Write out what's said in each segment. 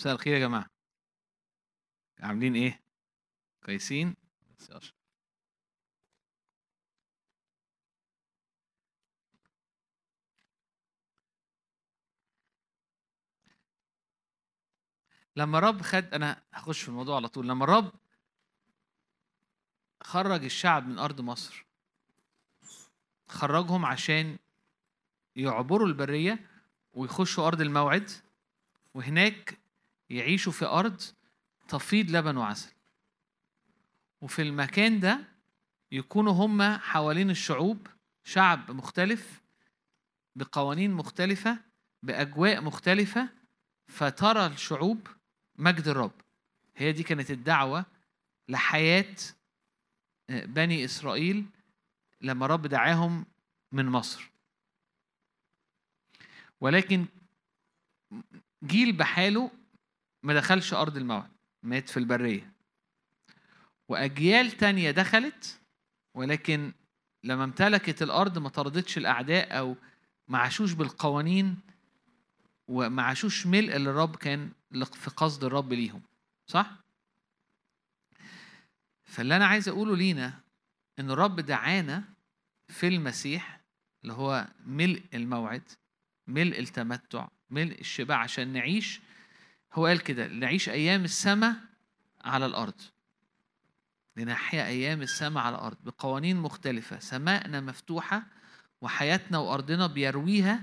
مساء الخير يا جماعة عاملين إيه؟ كويسين؟ بس يا أشرف. لما الرب خد أنا هخش في الموضوع على طول لما الرب خرج الشعب من أرض مصر خرجهم عشان يعبروا البرية ويخشوا أرض الموعد وهناك يعيشوا في أرض تفيض لبن وعسل. وفي المكان ده يكونوا هم حوالين الشعوب شعب مختلف بقوانين مختلفة بأجواء مختلفة فترى الشعوب مجد الرب. هي دي كانت الدعوة لحياة بني إسرائيل لما الرب دعاهم من مصر. ولكن جيل بحاله ما دخلش أرض الموعد مات في البرية وأجيال تانية دخلت ولكن لما امتلكت الأرض ما طردتش الأعداء أو ما عاشوش بالقوانين وما عاشوش ملء اللي الرب كان في قصد الرب ليهم صح؟ فاللي أنا عايز أقوله لينا إن الرب دعانا في المسيح اللي هو ملء الموعد ملء التمتع ملء الشبع عشان نعيش هو قال كده نعيش أيام السماء على الأرض. لنحيا أيام السماء على الأرض بقوانين مختلفة سماءنا مفتوحة وحياتنا وأرضنا بيرويها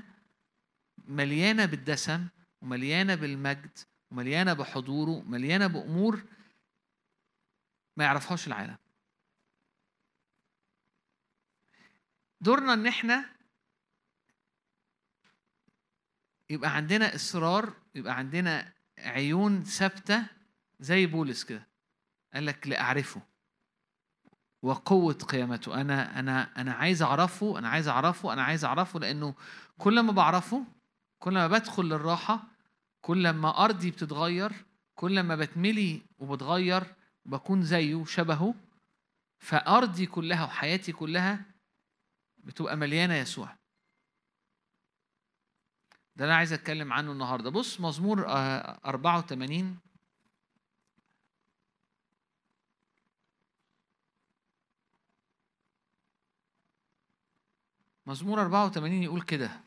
مليانة بالدسم ومليانة بالمجد ومليانة بحضوره ومليانة بأمور ما يعرفهاش العالم. دورنا إن إحنا يبقى عندنا إصرار يبقى عندنا عيون ثابتة زي بولس كده. قال لك لاعرفه وقوة قيامته. أنا أنا أنا عايز أعرفه أنا عايز أعرفه أنا عايز أعرفه لأنه كل ما بعرفه كل ما بدخل للراحة كل ما أرضي بتتغير كل ما بتملي وبتغير وبكون زيه شبهه. فأرضي كلها وحياتي كلها بتبقى مليانة يسوع. ده أنا عايز أتكلم عنه النهاردة. بص مزمور 84 مزمور 84 يقول كده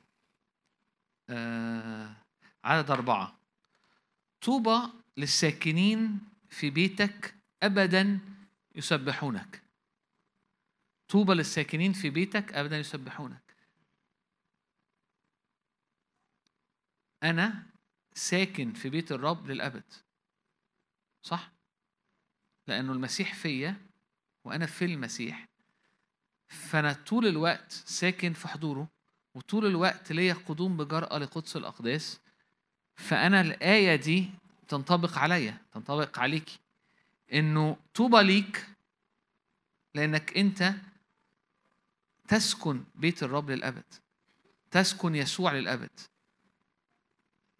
آه عدد أربعة. طوبى للساكنين في بيتك أبدا يسبحونك. طوبى للساكنين في بيتك أبدا يسبحونك. أنا ساكن في بيت الرب للأبد. صح؟ لأنه المسيح فيا وأنا في المسيح. فأنا طول الوقت ساكن في حضوره وطول الوقت ليا قدوم بجرأة لقدس الأقداس. فأنا الآية دي تنطبق عليا تنطبق عليكي إنه طوبى ليك لأنك أنت تسكن بيت الرب للأبد تسكن يسوع للأبد.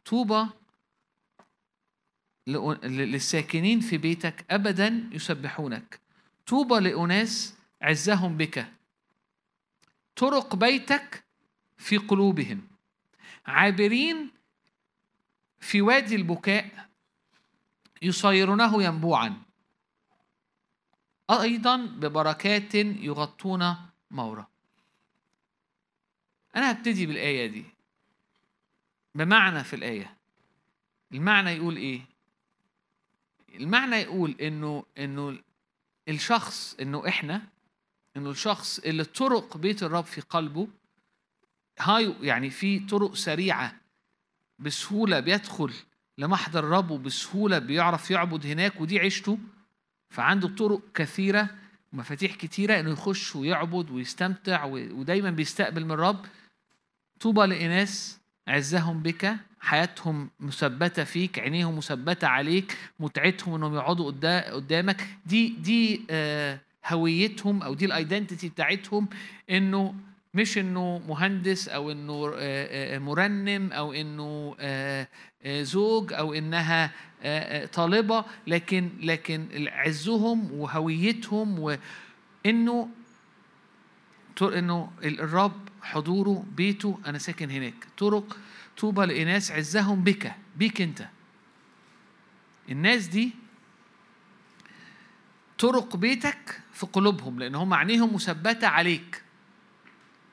طوبى للساكنين في بيتك أبدا يسبحونك. طوبى لأناس عزهم بك. طرق بيتك في قلوبهم. عابرين في وادي البكاء يصيرونه ينبوعا. أيضا ببركات يغطون مورا. أنا هبتدي بالآية دي. بمعنى في الآية المعنى يقول إيه؟ المعنى يقول إنه إنه الشخص إنه إحنا إنه الشخص اللي طرق بيت الرب في قلبه هاي يعني في طرق سريعة بسهولة بيدخل لمحضر الرب وبسهولة بيعرف يعبد هناك ودي عيشته فعنده طرق كثيرة ومفاتيح كتيرة إنه يخش ويعبد ويستمتع ودايما بيستقبل من الرب طوبى لإناس عزهم بك حياتهم مثبتة فيك عينيهم مثبتة عليك متعتهم إنهم يقعدوا قدامك. دي دي هويتهم أو دي الأيدنتيتي بتاعتهم إنه مش إنه مهندس أو إنه مرنم أو إنه زوج أو إنها طالبة. لكن لكن عزهم وهويتهم وانه إنه الرب حضوره بيته أنا ساكن هناك. طرق طوبى لإناس عزهم بك بيك أنت. الناس دي طرق بيتك في قلوبهم لأن هم عينيهم مثبتة عليك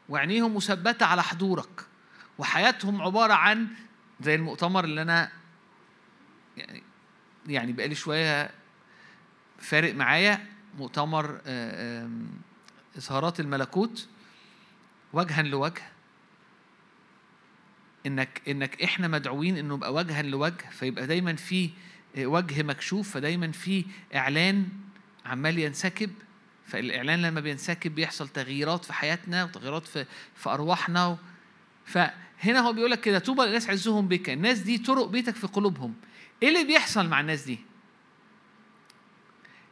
وعينيهم مثبتة على حضورك وحياتهم عبارة عن زي المؤتمر اللي أنا يعني يعني بقالي شوية فارق معايا مؤتمر آه، إظهارات الملكوت وجها لوجه إنك إنك إحنا مدعوين إنه يبقى وجها لوجه فيبقى دايما في وجه مكشوف فدايما في إعلان عمال ينسكب فالإعلان لما بينسكب بيحصل تغييرات في حياتنا وتغييرات في في أرواحنا. فهنا هو بيقول لك كده طوبى للناس عزهم بك الناس دي طرق بيتك في قلوبهم إيه اللي بيحصل مع الناس دي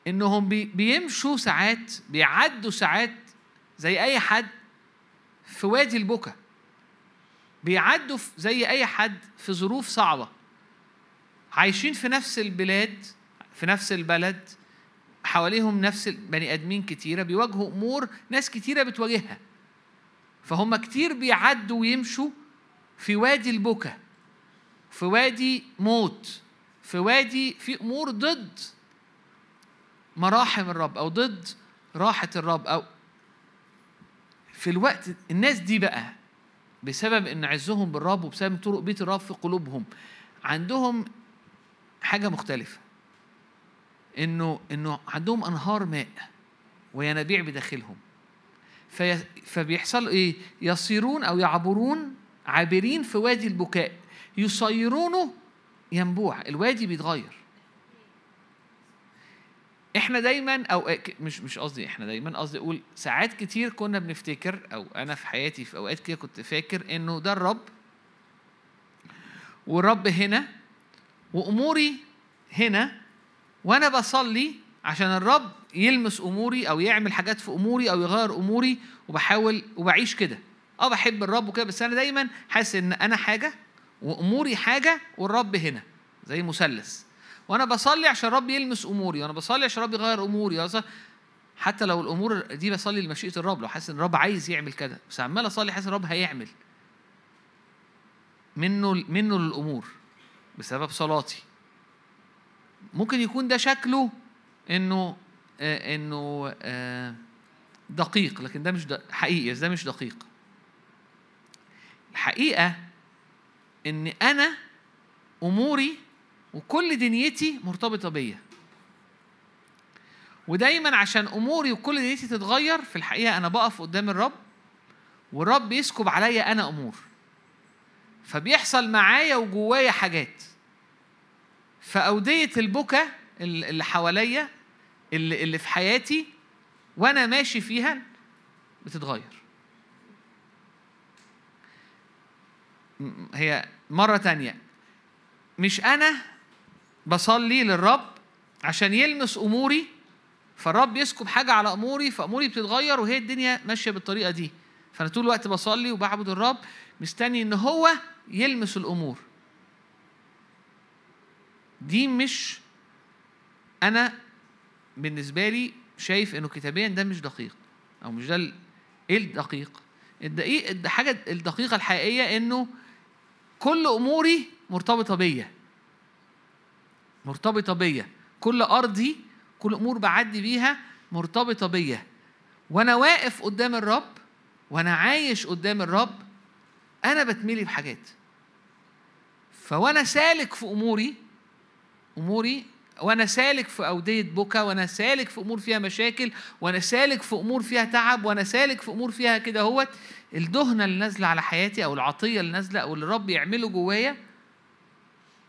إنهم بيمشوا ساعات بيعدوا ساعات زي أي حد في وادي البكا. بيعدوا زي أي حد في ظروف صعبة. عايشين في نفس البلاد في نفس البلد حواليهم نفس البني آدمين كتيرة بيواجهوا أمور ناس كتيرة بتواجهها. فهم كتير بيعدوا ويمشوا في وادي البكا في وادي موت في وادي في أمور ضد مراحم الرب أو ضد راحة الرب أو في الوقت الناس دي بقى بسبب إن عزهم بالرب وبسبب طرق بيت الرب في قلوبهم عندهم حاجة مختلفة. إنه إنه عندهم أنهار ماء وينابيع بداخلهم. في فبيحصل إيه؟ يصيرون أو يعبرون عابرين في وادي البكاء. يصيرونه ينبوع. الوادي بيتغير. إحنا دايما أو مش مش قصدي إحنا دايما قصدي أقول ساعات كتير كنا بنفتكر أو أنا في حياتي في أوقات كده كنت فاكر إنه ده الرب والرب هنا وأموري هنا وأنا بصلي عشان الرب يلمس أموري أو يعمل حاجات في أموري أو يغير أموري وبحاول وبعيش كده. آه بحب الرب وكده بس أنا دايما حاسس إن أنا حاجة وأموري حاجة والرب هنا زي مثلث. وأنا بصلي عشان الرب يلمس أموري وأنا بصلي عشان الرب يغير أموري. حتى لو الأمور دي بصلي لمشيئة الرب لو حاسس إن الرب عايز يعمل كده. بس عمال أصلي حاسس الرب هيعمل منه منه للامور بسبب صلاتي. ممكن يكون ده شكله إنه آه إنه آه دقيق لكن ده مش حقيقي ده مش دقيق. الحقيقة إن أنا أموري وكل دنيتي مرتبطة بيا. ودايما عشان أموري وكل دنيتي تتغير في الحقيقة أنا بقف قدام الرب والرب يسكب عليا أنا أمور. فبيحصل معايا وجوايا حاجات. فأودية البكا اللي حواليا اللي, اللي في حياتي وأنا ماشي فيها بتتغير. هي مرة تانية. مش أنا بصلي للرب عشان يلمس أموري فالرب يسكب حاجة على أموري فأموري بتتغير وهي الدنيا ماشية بالطريقة دي. فأنا طول الوقت بصلي وبعبد الرب مستني إن هو يلمس الأمور. دي مش أنا بالنسبة لي شايف إنه كتابيا ده مش دقيق أو مش ده إيه الدقيق؟ الدقيق الحاجة الدقيقة الحقيقية إنه كل أموري مرتبطة بيا. مرتبطة بيا. كل أرضي كل أمور بعدي بيها مرتبطة بيا. وأنا واقف قدام الرب وأنا عايش قدام الرب أنا بتملي بحاجات فوأنا سالك في أموري أموري وأنا سالك في أودية بكا وأنا سالك في أمور فيها مشاكل وأنا سالك في أمور فيها تعب وأنا سالك في أمور فيها كده هوت. الدهنة اللي نازلة على حياتي أو العطية اللي نازلة أو اللي الرب يعمله جوايا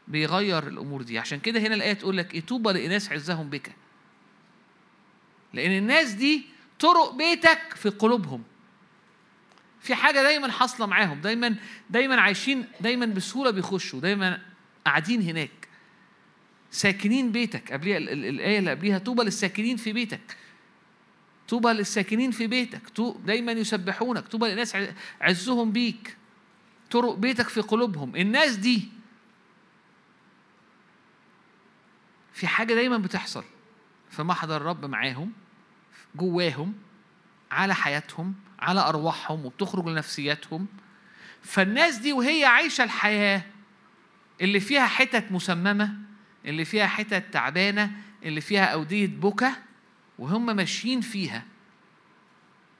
بيغير الأمور دي. عشان كده هنا الآية تقول لك طوبى لإناس عزهم بك. لأن الناس دي طرق بيتك في قلوبهم. في حاجة دايما حاصلة معاهم دايما دايما عايشين دايما بسهولة بيخشوا دايما قاعدين هناك. ساكنين بيتك. قبليها الآية اللي قبليها طوبى للساكنين في بيتك. طوبى للساكنين في بيتك. دايما يسبحونك. طوبى للناس عزهم بيك. طرق بيتك في قلوبهم. الناس دي في حاجة دايما بتحصل في محضر الرب معاهم جواهم على حياتهم على أرواحهم وبتخرج لنفسياتهم. فالناس دي وهي عايشة الحياة اللي فيها حتت مسممة اللي فيها حتت تعبانة اللي فيها أودية بكا وهم ماشيين فيها.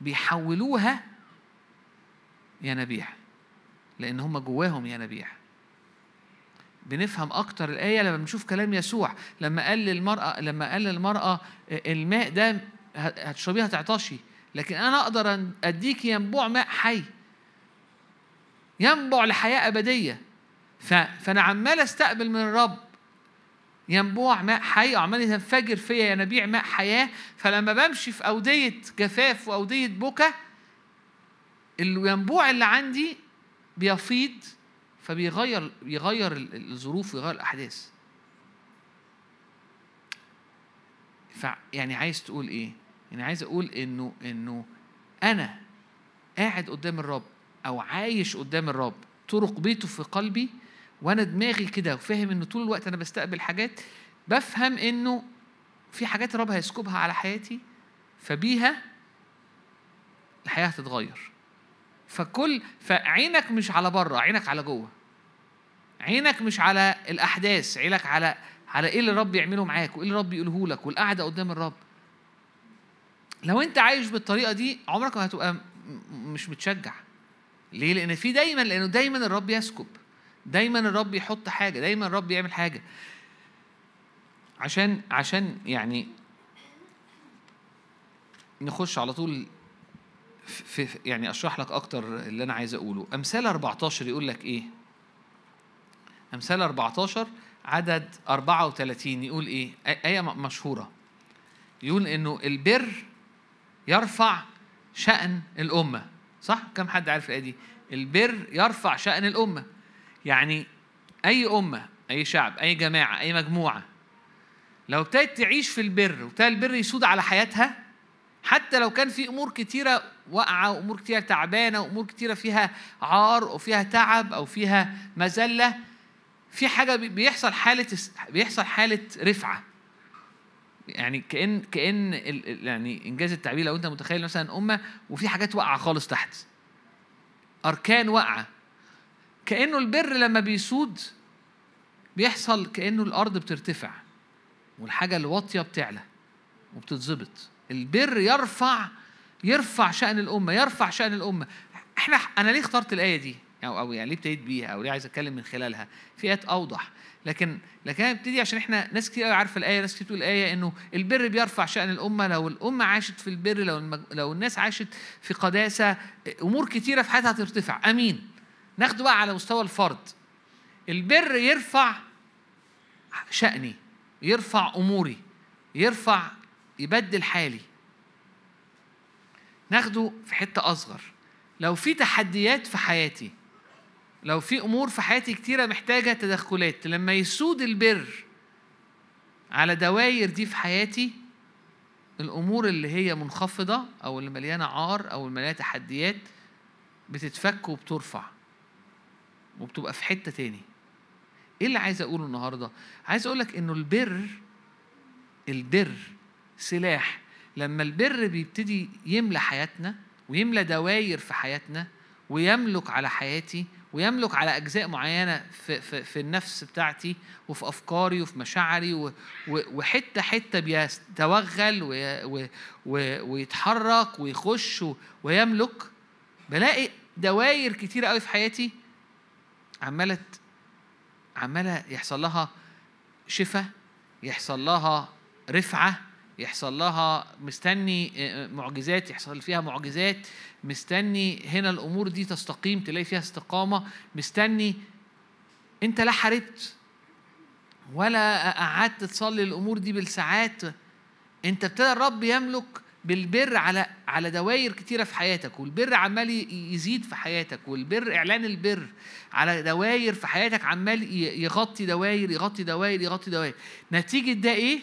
بيحولوها ينابيع لأن هم جواهم ينابيع بنفهم أكتر الآية لما بنشوف كلام يسوع. لما قال للمرأة لما قال للمرأة الماء ده هتشربيه هتعطشي. لكن أنا أقدر أن أديك ينبوع ماء حي. ينبع لحياة أبدية. فأنا عمال أستقبل من الرب. ينبوع ماء حي وعمال ينفجر فيا ينابيع ماء حياة. فلما بمشي في أودية جفاف وأودية بكا الينبوع اللي عندي بيفيض. فبيغير بيغير الظروف ويغير الأحداث فيعني عايز تقول إيه؟ يعني عايز أقول إنه إنه أنا قاعد قدام الرب أو عايش قدام الرب طرق بيته في قلبي وأنا دماغي كده وفاهم إنه طول الوقت أنا بستقبل حاجات بفهم إنه في حاجات الرب هيسكبها على حياتي فبيها الحياة هتتغير فكل فعينك مش على بره عينك على جوه. عينك مش على الأحداث عينك على على إيه اللي الرب يعمله معاك وإيه اللي الرب يقوله لك والقعدة قدام الرب. لو أنت عايش بالطريقة دي عمرك ما هتبقى مش متشجع. ليه؟ لأن في دايما لأنه دايما الرب يسكب. دايما الرب يحط حاجة دايما الرب يعمل حاجة. عشان عشان يعني نخش على طول في يعني أشرح لك أكتر اللي أنا عايز أقوله. أمثال 14 يقول لك إيه؟ أمثال 14 عدد 34 يقول إيه؟ آية مشهورة. يقول إنه البر يرفع شأن الأمة. صح؟ كم حد عارف الآية دي؟ البر يرفع شأن الأمة. يعني أي أمة أي شعب أي جماعة أي مجموعة لو ابتدت تعيش في البر وابتدى البر يسود على حياتها حتى لو كان في أمور كتيرة واقعة وأمور كتيرة تعبانة وأمور كتيرة فيها عار وفيها تعب أو فيها مذلة في حاجة بيحصل حالة بيحصل حالة رفعة. يعني كأن كأن يعني إنجاز التعبير لو أنت متخيل مثلا أمة وفي حاجات واقعة خالص تحت. أركان واقعة. كأنه البر لما بيسود بيحصل كأنه الأرض بترتفع والحاجة الواطية بتعلى وبتتظبط. البر يرفع يرفع شأن الأمة يرفع شأن الأمة. إحنا أنا ليه اخترت الآية دي؟ أو أو يعني ليه ابتديت بيها؟ أو ليه عايز أتكلم من خلالها؟ في آيات أوضح. لكن لكن أنا ابتدي عشان إحنا ناس كتير قوي عارفة الآية ناس كتير بتقول الآية إنه البر بيرفع شأن الأمة. لو الأمة عاشت في البر لو المج... لو الناس عاشت في قداسة أمور كتيرة في حياتها هترتفع. أمين. ناخده بقى على مستوى الفرد. البر يرفع شأني يرفع أموري يرفع يبدل حالي. ناخده في حتة أصغر. لو في تحديات في حياتي لو في أمور في حياتي كتيرة محتاجة تدخلات لما يسود البر على دواير دي في حياتي الأمور اللي هي منخفضة أو اللي مليانة عار أو اللي مليانة تحديات بتتفك وبترفع وبتبقى في حتة تاني. إيه اللي عايز أقوله النهارده؟ عايز أقول لك إنه البر البر سلاح. لما البر بيبتدي يملى حياتنا ويملى دواير في حياتنا ويملك على حياتي ويملك على أجزاء معينة في, في, في النفس بتاعتي وفي أفكاري وفي مشاعري وحتة حتة بيتوغل ويتحرك ويخش ويملك بلاقي دواير كتيرة قوي في حياتي عمالة عمالة يحصل لها شفاء يحصل لها رفعة يحصل لها مستني آه، معجزات يحصل فيها معجزات مستني هنا الأمور دي تستقيم تلاقي فيها استقامة مستني أنت لا حاربت ولا قعدت تصلي الأمور دي بالساعات. أنت ابتدى الرب يملك بالبر على على دواير كتيرة في حياتك والبر عمال يزيد في حياتك والبر إعلان البر على دواير في حياتك عمال يغطي دواير يغطي دواير يغطي دواير نتيجة ده إيه؟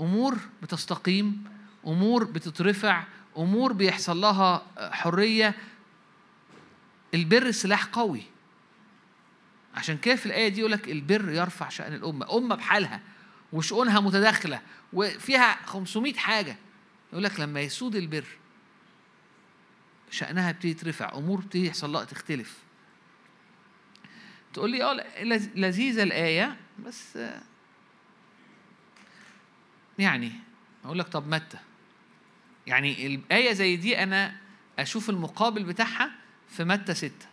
أمور بتستقيم أمور بتترفع أمور بيحصل لها حرية. البر سلاح قوي. عشان كده في الآية دي يقول لك البر يرفع شأن الأمة؟ أمة بحالها وشؤونها متداخلة وفيها 500 حاجة. يقول لك لما يسود البر شأنها بتيجي ترفع أمور بتيجي يحصل لها تختلف. تقول لي آه لذيذة الآية بس يعني أقول لك طب متى؟ يعني الآية زي دي أنا أشوف المقابل بتاعها في متى ستة؟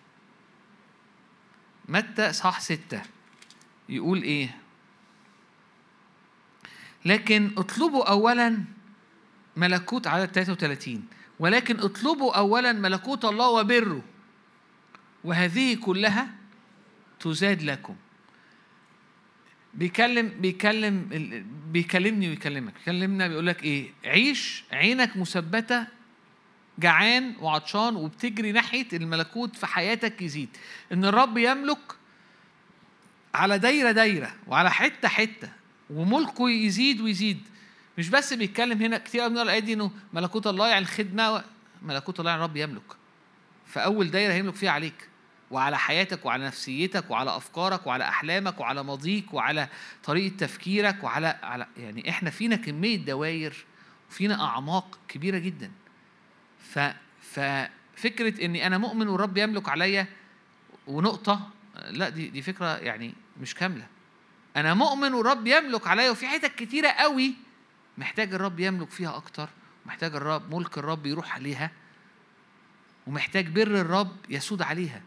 متى اصحاح ستة؟ يقول إيه؟ لكن اطلبوا اولا ملكوت عدد 33 ولكن اطلبوا اولا ملكوت الله وبره وهذه كلها تزاد لكم. بيكلم بيكلم بيكلمني ويكلمك. بيكلمنا بيقول لك إيه؟ عيش عينك مثبتة جعان وعطشان وبتجري ناحية الملكوت في حياتك يزيد. إن الرب يملك على دايرة دايرة وعلى حتة حتة وملكه يزيد ويزيد. مش بس بيتكلم هنا كتير من الايات دي إنه ملكوت الله يعني الخدمة ملكوت الله يعني الرب يملك. فأول دايرة هيملك فيها عليك. وعلى حياتك وعلى نفسيتك وعلى أفكارك وعلى أحلامك وعلى ماضيك وعلى طريقة تفكيرك وعلى على يعني إحنا فينا كمية دواير وفينا أعماق كبيرة جدا. ف ففكره إني أنا مؤمن والرب يملك عليا ونقطة لا دي دي فكرة يعني مش كاملة. أنا مؤمن والرب يملك عليا وفي حتت كتيرة قوي محتاج الرب يملك فيها أكتر محتاج الرب ملك الرب يروح عليها ومحتاج بر الرب يسود عليها.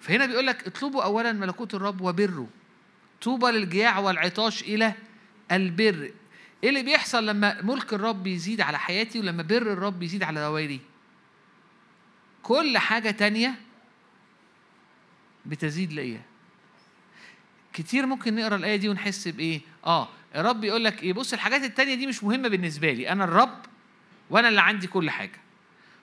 فهنا بيقول لك اطلبوا اولا ملكوت الرب وبره طوبى للجياع والعطاش إلى البر إيه اللي بيحصل لما ملك الرب يزيد على حياتي ولما بر الرب يزيد على دوائري كل حاجة تانية بتزيد ليا كتير ممكن نقرأ الآية دي ونحس بإيه؟ آه الرب يقول لك إيه؟ بص الحاجات التانية دي مش مهمة بالنسبة لي، أنا الرب وأنا اللي عندي كل حاجة.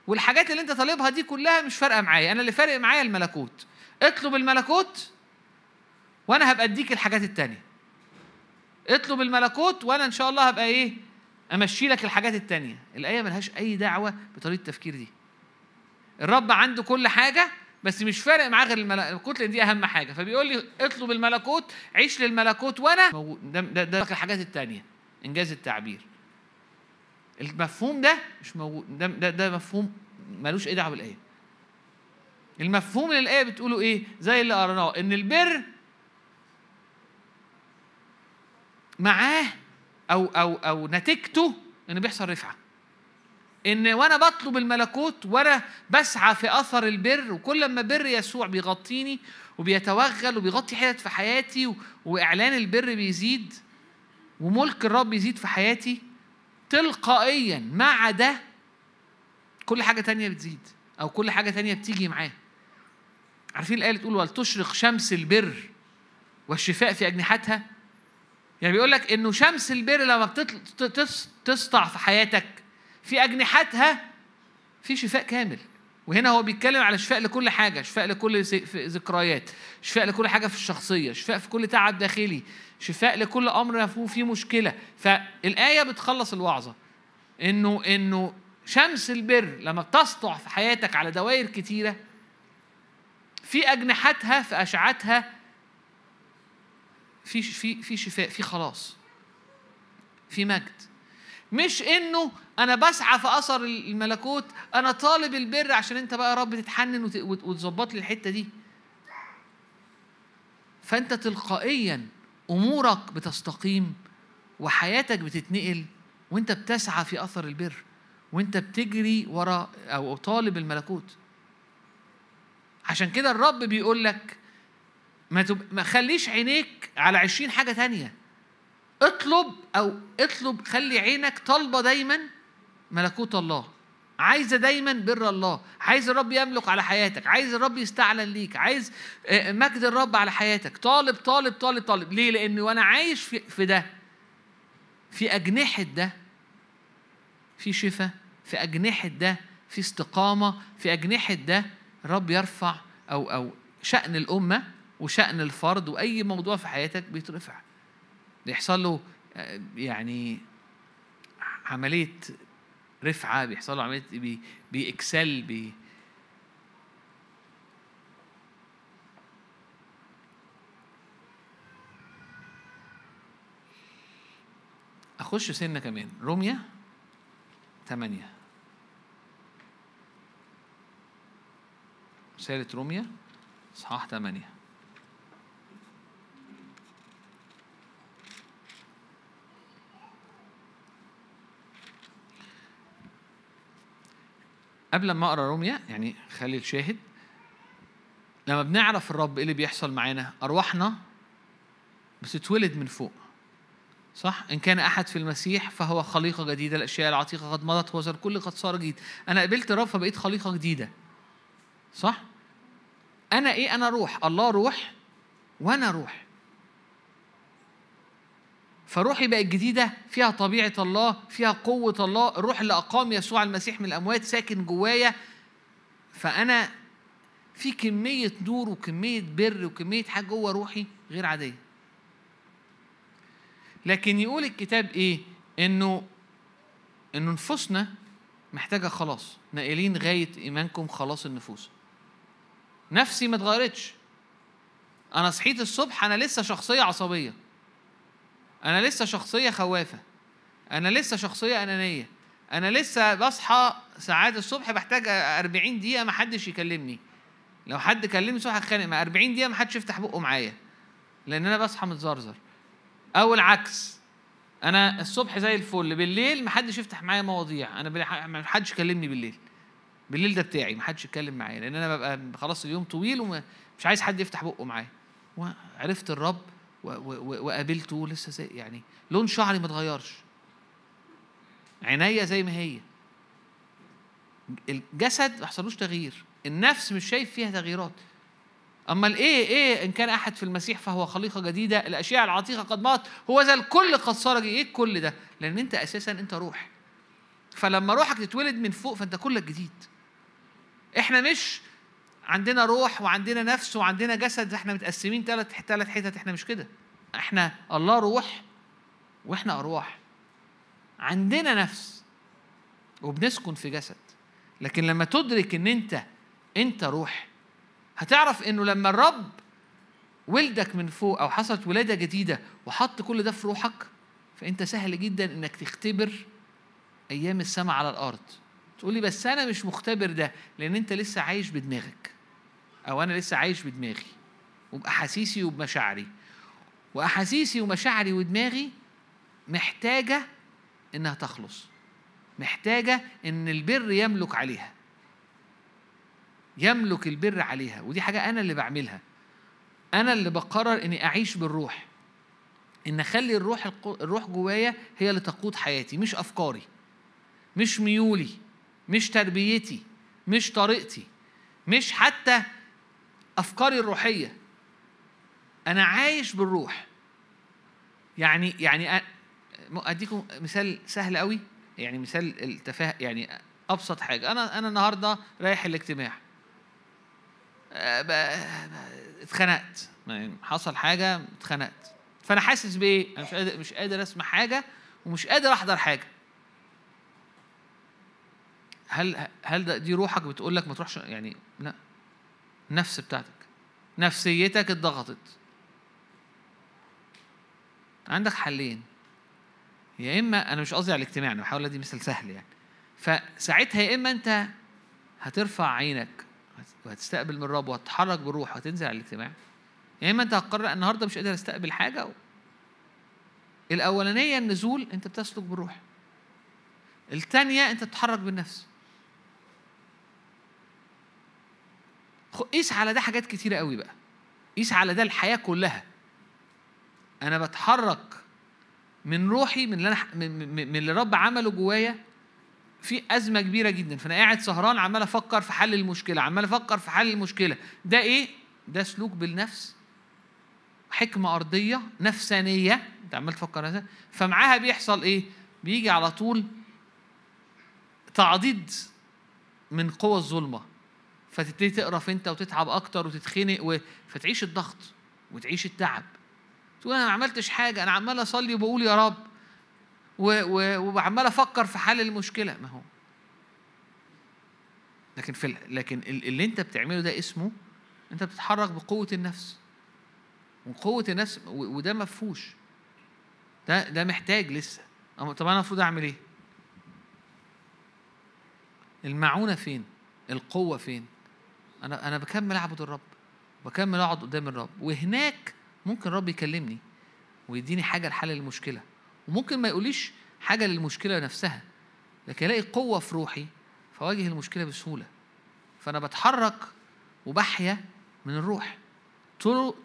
والحاجات اللي أنت طالبها دي كلها مش فارقة معايا، أنا اللي فارق معايا الملكوت. اطلب الملكوت وأنا هبقى أديك الحاجات التانية. اطلب الملكوت وأنا إن شاء الله هبقى إيه؟ أمشي لك الحاجات التانية. الآية ملهاش أي دعوة بطريقة التفكير دي. الرب عنده كل حاجة بس مش فارق معاه غير الملكوت لأن دي أهم حاجة فبيقول لي اطلب الملكوت عيش للملكوت وأنا ده ده, ده الحاجات التانية إنجاز التعبير المفهوم ده مش موجود ده ده, ده مفهوم ملوش أي دعوة بالآية المفهوم اللي الآية بتقوله إيه؟ زي اللي قرناه إن البر معاه أو أو أو نتيجته إن بيحصل رفعة. إن وأنا بطلب الملكوت وأنا بسعى في أثر البر وكل ما بر يسوع بيغطيني وبيتوغل وبيغطي حتت في حياتي وإعلان البر بيزيد وملك الرب يزيد في حياتي تلقائيا مع ده كل حاجة تانية بتزيد أو كل حاجة تانية بتيجي معاه. عارفين اللي تقول ولتشرق شمس البر والشفاء في أجنحتها يعني بيقول لك إنه شمس البر لما بتسطع في حياتك في أجنحتها في شفاء كامل. وهنا هو بيتكلم على شفاء لكل حاجة شفاء لكل ذكريات شفاء لكل حاجة في الشخصية شفاء في كل تعب داخلي شفاء لكل أمر مفهوم فيه مشكلة. فالآية بتخلص الوعظة. إنه إنه شمس البر لما بتسطع في حياتك على دوائر كتيرة في أجنحتها في أشعتها في في في شفاء في خلاص في مجد. مش إنه أنا بسعى في أثر الملكوت أنا طالب البر عشان أنت بقى يا رب تتحنن وتظبط لي الحتة دي. فأنت تلقائيا أمورك بتستقيم وحياتك بتتنقل وأنت بتسعى في أثر البر وأنت بتجري ورا أو طالب الملكوت. عشان كده الرب بيقول لك ما, تب... ما خليش عينيك على عشرين حاجة تانية. اطلب أو اطلب خلي عينك طالبة دايما ملكوت الله. عايزة دايما بر الله. عايز الرب يملك على حياتك. عايز الرب يستعلن ليك. عايز مجد الرب على حياتك. طالب طالب طالب طالب. ليه؟ لأن وأنا عايش في, في ده. في أجنحة ده. في شفاء. في أجنحة ده. في استقامة. في أجنحة ده. الرب يرفع أو أو شأن الأمة وشأن الفرد وأي موضوع في حياتك بيترفع. بيحصل له يعني عملية رفعة بيحصل له عملية بي بيكسل بي أخش سنة كمان. روميا ثمانية رسالة روميا صحاح ثمانية قبل ما أقرأ روميا يعني خلي الشاهد لما بنعرف الرب إيه اللي بيحصل معانا أرواحنا بتتولد من فوق صح؟ إن كان أحد في المسيح فهو خليقة جديدة الأشياء العتيقة قد مضت وزر كل قد صار جديد. أنا قبلت الرب فبقيت خليقة جديدة. صح؟ أنا إيه؟ أنا روح. الله روح وأنا روح. فروحي بقت جديدة فيها طبيعة الله فيها قوة الله. الروح اللي أقام يسوع المسيح من الأموات ساكن جوايا. فأنا في كمية نور وكمية بر وكمية حاجة جوه روحي غير عادية. لكن يقول الكتاب إيه؟ إنه إنه نفوسنا محتاجة خلاص. ناقلين غاية إيمانكم خلاص النفوس. نفسي ما اتغيرتش. أنا صحيت الصبح أنا لسه شخصية عصبية. أنا لسه شخصية خوافة. أنا لسه شخصية أنانية. أنا لسه بصحى ساعات الصبح بحتاج 40 دقيقة ما حدش يكلمني. لو حد كلمني الصبح هتخانق مع 40 دقيقة ما حدش يفتح بقه معايا. لأن أنا بصحى متزرزر. أو العكس. أنا الصبح زي الفل. بالليل ما حدش يفتح معايا مواضيع. أنا ما حدش يكلمني بالليل. بالليل ده بتاعي ما حدش يتكلم معايا لأن أنا ببقى خلاص اليوم طويل ومش عايز حد يفتح بقه معايا. وعرفت الرب وقابلته لسه زي يعني لون شعري ما اتغيرش. عينيا زي ما هي. الجسد ما حصلوش تغيير. النفس مش شايف فيها تغييرات. اما الايه إيه إن كان أحد في المسيح فهو خليقة جديدة؟ الاشياء العتيقة قد مات. هو ذا الكل قد صار إيه الكل ده؟ لأن أنت أساسا أنت روح. فلما روحك تتولد من فوق فأنت كلك جديد. إحنا مش عندنا روح وعندنا نفس وعندنا جسد إحنا متقسمين ثلاث ثلاث حتت إحنا مش كده. إحنا الله روح وإحنا أرواح. عندنا نفس وبنسكن في جسد. لكن لما تدرك إن أنت أنت روح هتعرف إنه لما الرب ولدك من فوق أو حصلت ولادة جديدة وحط كل ده في روحك فأنت سهل جدا إنك تختبر أيام السماء على الأرض. تقول لي بس أنا مش مختبر ده لأن أنت لسه عايش بدماغك. أو أنا لسه عايش بدماغي. وباحاسيسي وبمشاعري. واحاسيسي ومشاعري ودماغي محتاجة إنها تخلص. محتاجة إن البر يملك عليها. يملك البر عليها. ودي حاجة أنا اللي بعملها. أنا اللي بقرر إني أعيش بالروح. إن أخلي الروح الروح جوايا هي اللي تقود حياتي مش أفكاري. مش ميولي. مش تربيتي مش طريقتي مش حتى أفكاري الروحية. أنا عايش بالروح. يعني يعني أديكم مثال سهل قوي. يعني مثال التفاه يعني أبسط حاجة. أنا أنا النهارده رايح الاجتماع. اتخنقت. يعني حصل حاجة اتخنقت. فأنا حاسس بإيه؟ أنا مش قادر مش قادر أسمع حاجة ومش قادر أحضر حاجة. هل هل دي روحك بتقول لك ما تروحش يعني لا النفس بتاعتك. نفسيتك اتضغطت. عندك حلين. يا إما أنا مش قصدي على الاجتماع أنا بحاول أدي مثل سهل يعني. فساعتها يا إما أنت هترفع عينك وهتستقبل من الرب وهتتحرك بالروح وهتنزل على الاجتماع. يا إما أنت هتقرر النهارده مش قادر أستقبل حاجة و... الأولانية النزول أنت بتسلك بالروح الثانية أنت بتتحرك بالنفس. قيس على ده حاجات كتيرة قوي بقى. قيس على ده الحياة كلها. أنا بتحرك من روحي من اللي أنا من, اللي رب عمله جوايا في أزمة كبيرة جدا. فأنا قاعد سهران عمال أفكر في حل المشكلة عمال أفكر في حل المشكلة. ده إيه؟ ده سلوك بالنفس. حكمة أرضية نفسانية. أنت عمال تفكر فمعاها بيحصل إيه؟ بيجي على طول تعضيد من قوى الظلمة. فتبتدي تقرف انت وتتعب أكتر وتتخنق و... فتعيش الضغط وتعيش التعب. تقول أنا ما عملتش حاجة أنا عمال أصلي وبقول يا رب و... و... وعمال أفكر في حل المشكلة. ما هو. لكن في. لكن اللي انت بتعمله ده اسمه انت بتتحرك بقوة النفس. وقوة النفس. وده مفهوش. ده ده محتاج لسه. طب أنا المفروض أعمل إيه؟ المعونة فين؟ القوة فين؟ أنا أنا بكمل أعبد الرب بكمل أقعد قدام الرب وهناك ممكن الرب يكلمني ويديني حاجة لحل المشكلة وممكن ما يقوليش حاجة للمشكلة نفسها لكن ألاقي قوة في روحي فواجه المشكلة بسهولة. فأنا بتحرك وبحيا من الروح.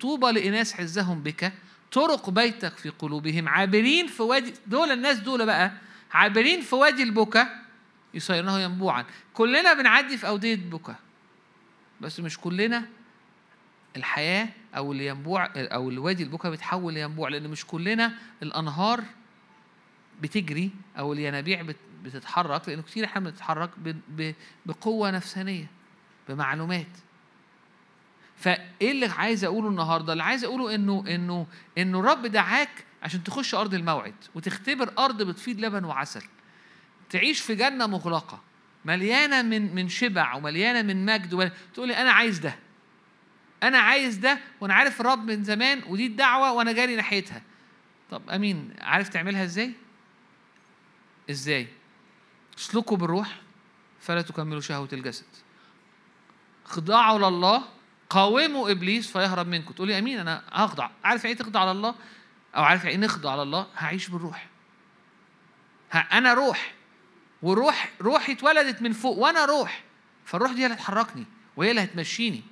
طوبى لإناس حزهم بك طرق بيتك في قلوبهم عابرين في وادي دول الناس دول بقى عابرين في وادي البكا يصيرونه ينبوعا. كلنا بنعدي في أودية بكا بس مش كلنا الحياة أو الينبوع أو الوادي البكا بيتحول لينبوع لأن مش كلنا الأنهار بتجري أو الينابيع بتتحرك لأن كتير إحنا بنتحرك بقوة نفسانية بمعلومات. فإيه اللي عايز أقوله النهارده؟ اللي عايز أقوله إنه إنه إنه الرب دعاك عشان تخش أرض الموعد وتختبر أرض بتفيض لبن وعسل. تعيش في جنة مغلقة. مليانة من من شبع ومليانة من مجد تقول لي أنا عايز ده. أنا عايز ده وأنا عارف الرب من زمان ودي الدعوة وأنا جاري ناحيتها. طب أمين عارف تعملها إزاي؟ إزاي؟ اسلكوا بالروح فلا تكملوا شهوة الجسد. خضاعوا لله قاوموا إبليس فيهرب منكم. تقولي أمين أنا هخضع. عارف إيه تخضع الله؟ أو عارف إيه نخضع الله؟ هعيش بالروح. ها أنا روح. وروح روحي اتولدت من فوق وأنا روح. فالروح دي اللي هتحركني وهي اللي هتمشيني.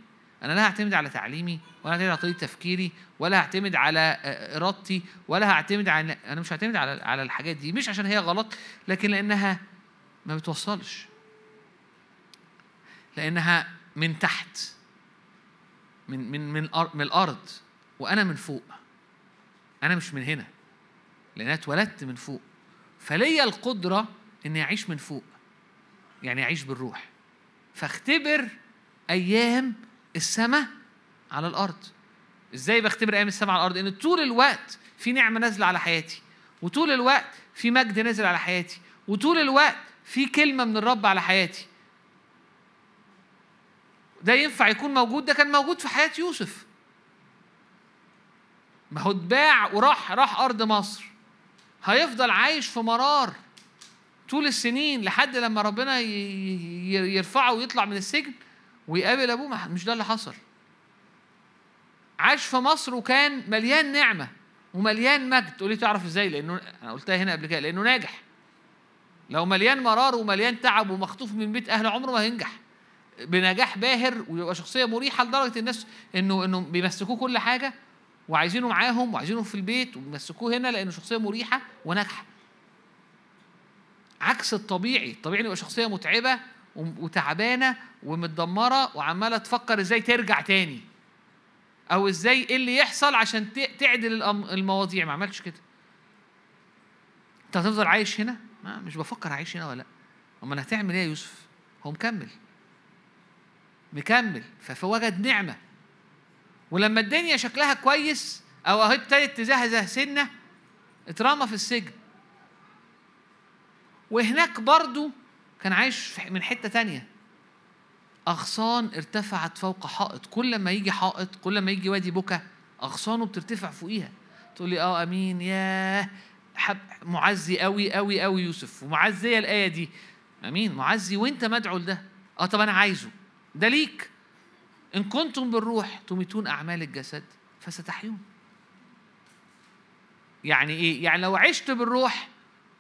أنا لا هعتمد على تعليمي ولا هعتمد على طريقة تفكيري ولا هعتمد على إرادتي ولا هعتمد على أنا مش هعتمد على على الحاجات دي. مش عشان هي غلط لكن لأنها ما بتوصلش. لأنها من تحت من من من من الأرض وأنا من فوق. أنا مش من هنا لأن أنا اتولدت من فوق. فليا القدرة إني أعيش من فوق يعني أعيش بالروح. فاختبر أيام السماء على الأرض. إزاي بختبر أيام السماء على الأرض؟ إن طول الوقت في نعمة نازلة على حياتي وطول الوقت في مجد نازل على حياتي وطول الوقت في كلمة من الرب على حياتي. ده ينفع يكون موجود؟ ده كان موجود في حياة يوسف. ما هو اتباع وراح راح أرض مصر. هيفضل عايش في مرار. طول السنين لحد لما ربنا يرفعه ويطلع من السجن ويقابل أبوه مش ده اللي حصل. عاش في مصر وكان مليان نعمة ومليان مجد. تقولي تعرف إزاي؟ لأنه أنا قلتها هنا قبل كده لأنه ناجح. لو مليان مرار ومليان تعب ومخطوف من بيت أهل عمره ما هينجح. بنجاح باهر ويبقى شخصية مريحة لدرجة الناس إنه إنه بيمسكوه كل حاجة وعايزينه معاهم وعايزينه في البيت وبيمسكوه هنا لأنه شخصية مريحة وناجحة. عكس الطبيعي. الطبيعي يبقى شخصية متعبة وتعبانة ومتدمرة وعمالة تفكر إزاي ترجع تاني. أو إزاي إيه اللي يحصل عشان تعدل المواضيع. ما عملتش كده. انت هتفضل عايش هنا؟ ما مش بفكر اعيش هنا ولا لأ. امال هتعمل إيه يا يوسف؟ هو مكمل. مكمل. فوجد نعمة. ولما الدنيا شكلها كويس أو أهي ابتدت تزهزه سنة اترمى في السجن. وهناك برضو كان عايش من حتة تانية. أغصان ارتفعت فوق حائط. كل ما يجي حائط كل ما يجي وادي بكا أغصانه بترتفع فوقيها. تقول لي آه أمين ياه حب معزي قوي قوي قوي يوسف ومعزية الآية دي. أمين معزي وأنت مدعو لده؟ آه طب أنا عايزه. ده ليك. إن كنتم بالروح تميتون أعمال الجسد فستحيون. يعني إيه؟ يعني لو عشت بالروح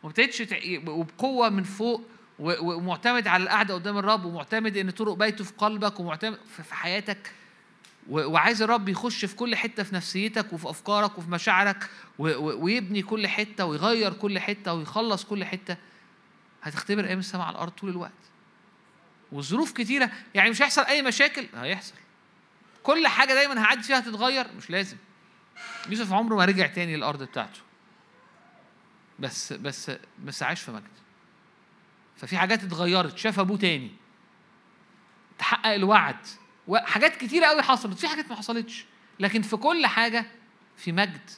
وابتديتش وبقوة من فوق ومعتمد على القعدة قدام الرب ومعتمد إن طرق بيته في قلبك ومعتمد في حياتك. وعايز الرب يخش في كل حتة في نفسيتك وفي أفكارك وفي مشاعرك ويبني كل حتة ويغير كل حتة ويخلص كل حتة. هتختبر أيام السماء على الأرض طول الوقت. وظروف كتيرة. يعني مش هيحصل أي مشاكل؟ هيحصل. كل حاجة دايما هعدي فيها هتتغير؟ مش لازم. يوسف عمره ما رجع تاني للأرض بتاعته. بس بس بس عاش في مجد. ففي حاجات اتغيرت شاف أبوه تاني. تحقق الوعد. وحاجات كتيرة قوي حصلت في حاجات ما حصلتش. لكن في كل حاجة في مجد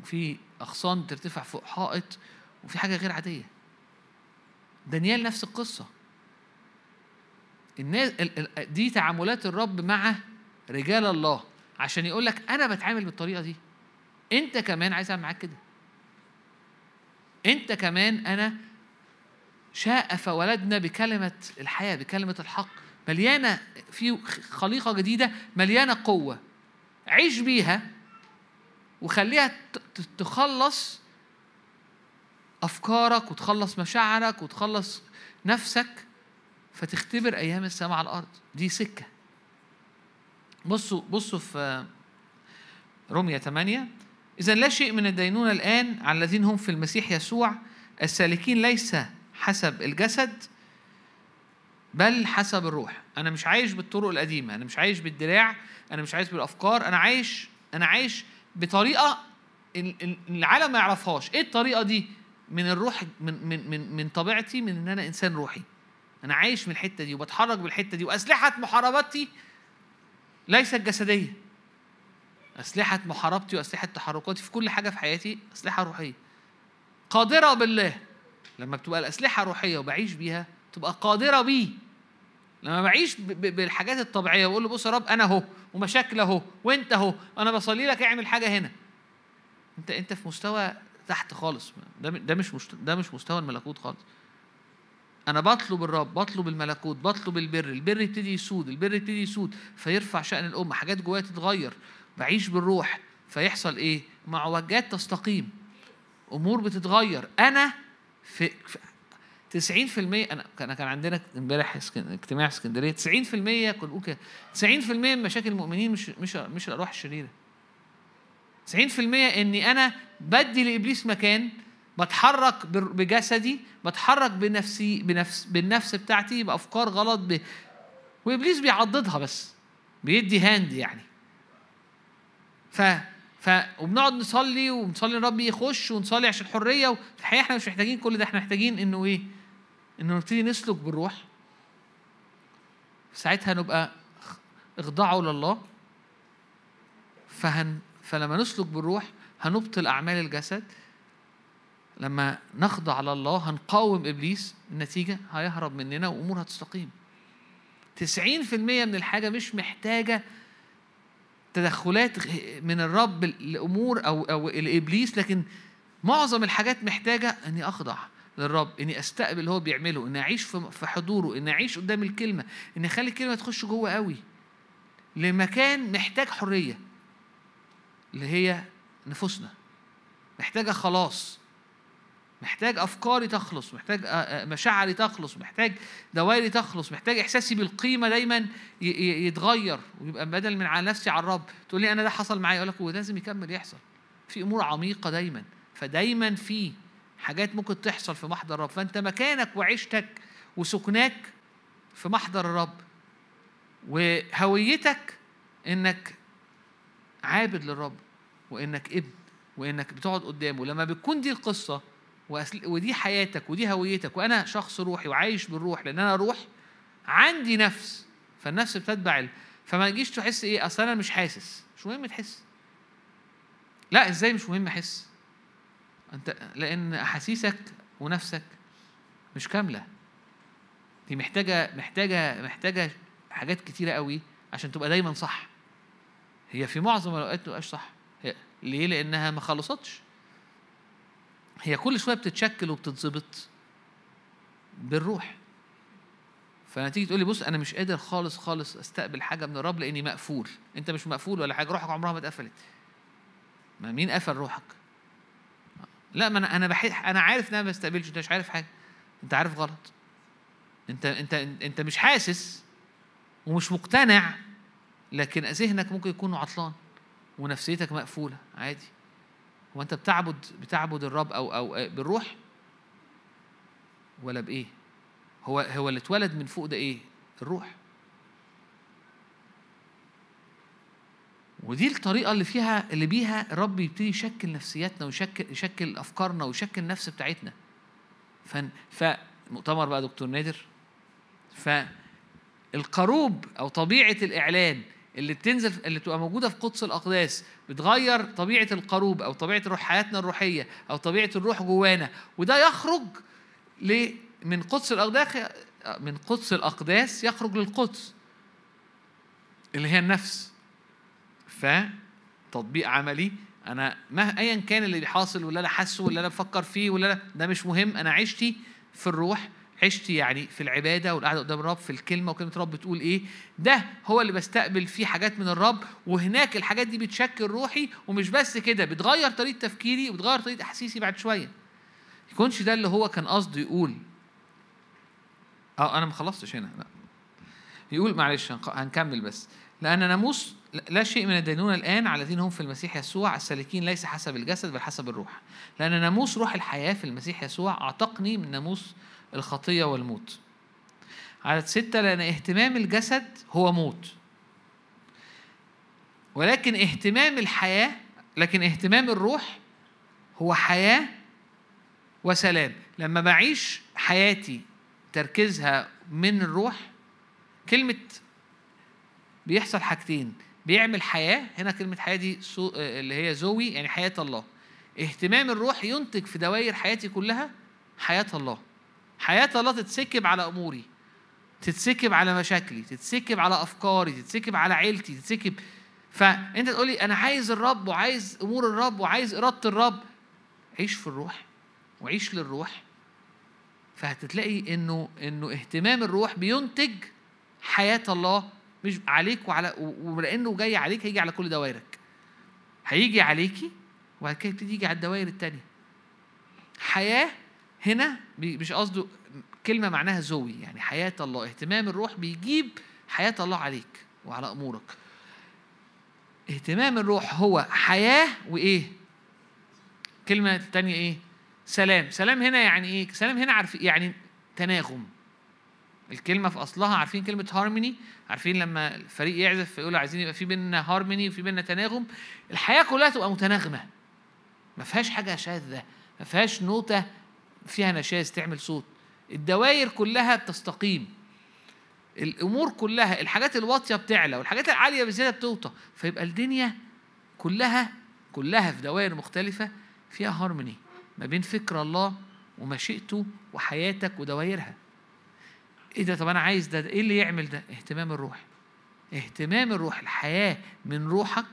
وفي أغصان ترتفع فوق حائط وفي حاجة غير عادية. دانيال نفس القصة. الناس دي تعاملات الرب مع رجال الله. عشان يقول لك أنا بتعامل بالطريقة دي. أنت كمان عايز أعمل معاك كده. انت كمان أنا شاء فولدنا بكلمة الحياة بكلمة الحق. مليانة في خليقة جديدة مليانة قوة. عيش بيها وخليها تخلص أفكارك وتخلص مشاعرك وتخلص نفسك فتختبر أيام السماء على الأرض. دي سكة. بصوا بصوا في رمية 8 إذا لا شيء من الدينونة الآن على الذين هم في المسيح يسوع. السالكين ليس حسب الجسد بل حسب الروح. أنا مش عايش بالطرق القديمة أنا مش عايش بالدراع أنا مش عايش بالأفكار أنا عايش أنا عايش بطريقة العالم ما يعرفهاش. إيه الطريقة دي؟ من الروح من من من من طبيعتي من إن أنا إنسان روحي. أنا عايش من الحتة دي وبتحرك بالحتة دي وأسلحة محاربتي ليست جسدية. أسلحة محاربتي وأسلحة تحركاتي في كل حاجة في حياتي أسلحة روحية. قادرة بالله لما بتبقى الأسلحة روحية وبعيش بيها تبقى قادرة بيه. لما بعيش بالحاجات الطبيعية وأقول له بص يا رب أنا أهو ومشاكل أهو وأنت أهو أنا بصلي لك اعمل حاجة هنا. أنت أنت في مستوى تحت خالص. ده ده مش ده مش مستوى الملكوت خالص. أنا بطلب الرب بطلب الملكوت بطلب البر. البر يبتدي يسود البر يبتدي يسود فيرفع شأن الأمة حاجات جوايا تتغير. بعيش بالروح فيحصل إيه؟ معوجات تستقيم. أمور بتتغير. أنا في, في 90% أنا أنا كان عندنا إمبارح اجتماع اسكندرية 90% كنا بنقول كده. 90% من مشاكل المؤمنين مش مش مش الأرواح الشريرة. 90% إني أنا بدي لإبليس مكان بتحرك بجسدي بتحرك بنفسي بنفس بالنفس بتاعتي بأفكار غلط ب... وإبليس بيعضدها بس بيدي هاند يعني. ف ف وبنقعد نصلي ونصلي الرب يخش ونصلي عشان الحرية وفي الحقيقة إحنا مش محتاجين كل ده إحنا محتاجين انه إيه؟ انه نبتدي نسلك بالروح. ساعتها نبقى اخضعوا لله. فهن فلما نسلك بالروح هنبطل أعمال الجسد. لما نخضع لله هنقاوم إبليس النتيجة هيهرب مننا وأمور هتستقيم. 90% من الحاجة مش محتاجة تدخلات من الرب لأمور أو أو لابليس لكن معظم الحاجات محتاجة إني أخضع للرب إني أستقبل اللي هو بيعمله إني أعيش في حضوره إني أعيش قدام الكلمة إني أخلي الكلمة تخش جوه قوي لمكان محتاج حرية اللي هي نفوسنا محتاجة خلاص. محتاج أفكاري تخلص محتاج مشاعري تخلص محتاج دوائري تخلص محتاج إحساسي بالقيمة دايما يتغير ويبقى بدل من على نفسي على الرب. تقول لي أنا ده حصل معايا؟ أقول لك هو لازم يكمل يحصل. في أمور عميقة دايما. فدايما في حاجات ممكن تحصل في محضر الرب. فأنت مكانك وعيشتك وسكناك في محضر الرب. وهويتك إنك عابد للرب وإنك ابن وإنك بتقعد قدامه. لما بتكون دي القصة ودي حياتك ودي هويتك وأنا شخص روحي وعايش بالروح لأن أنا روح عندي نفس فالنفس بتتبع فما تجيش تحس إيه أصل أنا مش حاسس. مش مهم تحس. لا إزاي مش مهم أحس؟ أنت لأن أحاسيسك ونفسك مش كاملة. دي محتاجة محتاجة محتاجة حاجات كتيرة قوي عشان تبقى دايما صح. هي في معظم الأوقات ما صح. ليه؟ لأنها ما خلصتش. هي كل شوية بتتشكل وبتتظبط بالروح. فانا تيجي تقول لي بص أنا مش قادر خالص خالص أستقبل حاجة من الرب لأني مقفول. أنت مش مقفول ولا حاجة روحك عمرها ما اتقفلت. ما مين قفل روحك؟ لا ما أنا أنا بحس أنا عارف إن أنا ما بستقبلش أنت مش عارف حاجة. أنت عارف غلط. أنت أنت أنت مش حاسس ومش مقتنع لكن ذهنك ممكن يكون عطلان ونفسيتك مقفولة. عادي. هو انت بتعبد بتعبد الرب أو أو بالروح؟ ولا بإيه؟ هو هو اللي اتولد من فوق ده إيه؟ الروح. ودي الطريقة اللي فيها اللي بيها الرب يبتدي يشكل نفسياتنا ويشكل يشكل أفكارنا ويشكل النفس بتاعتنا. ف فمؤتمر بقى دكتور نادر. فالقروب أو طبيعة الإعلان اللي بتنزل اللي بتبقى موجودة في قدس الأقداس بتغير طبيعة القروب أو طبيعة روح حياتنا الروحية أو طبيعة الروح جوانا. وده يخرج من قدس الأقداس من قدس الأقداس يخرج للقدس اللي هي النفس. فتطبيق عملي أنا ما ايا كان اللي بيحاصل ولا أنا حاسه ولا أنا بفكر فيه ولا ده مش مهم أنا عشتي في الروح. عشت يعني في العبادة والقعدة قدام الرب في الكلمة وكلمة الرب بتقول إيه؟ ده هو اللي بستقبل فيه حاجات من الرب وهناك الحاجات دي بتشكل روحي ومش بس كده بتغير طريقة تفكيري وبتغير طريقة احاسيسي بعد شوية. يكونش ده اللي هو كان قصده يقول. آه أنا ما خلصتش هنا لا. يقول معلش هنكمل بس. لأن ناموس لا شيء من الدينونة الآن على الذين هم في المسيح يسوع السالكين ليس حسب الجسد بل حسب الروح. لأن ناموس روح الحياة في المسيح يسوع أعتقني من ناموس الخطية والموت. عدد ستة لأن اهتمام الجسد هو موت. ولكن اهتمام الحياة لكن اهتمام الروح هو حياة وسلام. لما بعيش حياتي تركيزها من الروح كلمة بيحصل حاجتين. بيعمل حياة هنا كلمة حياة دي اللي هي زوي يعني حياة الله. اهتمام الروح ينتج في دوائر حياتي كلها حياة الله. حياة الله تتسكب على أموري تتسكب على مشاكلي تتسكب على أفكاري تتسكب على عيلتي تتسكب. فأنت تقول لي أنا عايز الرب وعايز أمور الرب وعايز إرادة الرب. عيش في الروح وعيش للروح. فهتتلاقي إنه إنه اهتمام الروح بينتج حياة الله مش عليك وعلى ولأنه جاي عليك هيجي على كل دوائرك. هيجي عليكي وبعد كده يجي على الدوائر التانية. حياة هنا مش قصده كلمة معناها زوي يعني حياة الله. اهتمام الروح بيجيب حياة الله عليك وعلى أمورك. اهتمام الروح هو حياة وإيه؟ كلمة التانية إيه؟ سلام. سلام هنا يعني إيه؟ سلام هنا عارف يعني تناغم. الكلمة في أصلها عارفين كلمة هارموني عارفين لما الفريق يعزف فيقولوا عايزين يبقى في بيننا هارموني وفي بيننا تناغم؟ الحياة كلها تبقى متناغمة. ما فيهاش حاجة شاذة ما فيهاش نوتة فيها نشاز تعمل صوت. الدوائر كلها بتستقيم. الأمور كلها الحاجات الواطية بتعلى والحاجات العالية بزيادة بتوطى. فيبقى الدنيا كلها كلها في دوائر مختلفة فيها هارموني ما بين فكر الله ومشيئته وحياتك ودوائرها. إيه ده؟ طب أنا عايز ده إيه اللي يعمل ده؟ اهتمام الروح. اهتمام الروح الحياة من روحك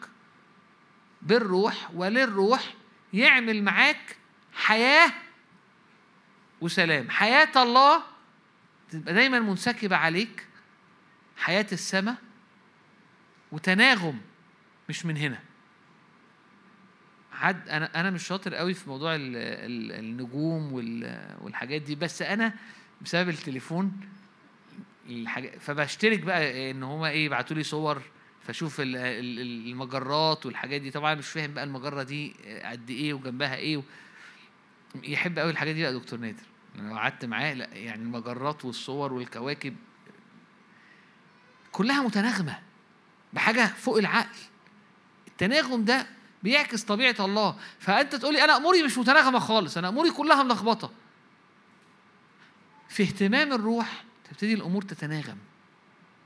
بالروح وللروح يعمل معاك حياة وسلام. حياة الله تبقى دايما منسكبة عليك. حياة السماء وتناغم مش من هنا. حد أنا أنا مش شاطر قوي في موضوع النجوم والحاجات دي بس أنا بسبب التليفون الحاجة فبشترك بقى إن هما إيه يبعتوا لي صور فأشوف المجرات والحاجات دي. طبعا مش فاهم بقى المجرة دي قد إيه وجنبها إيه. يحب قوي الحاجات دي بقى دكتور نادر. لو قعدت معاه يعني المجرات والصور والكواكب كلها متناغمة بحاجة فوق العقل. التناغم ده بيعكس طبيعة الله. فأنت تقولي أنا أموري مش متناغمة خالص أنا أموري كلها ملخبطة. في اهتمام الروح تبتدي الأمور تتناغم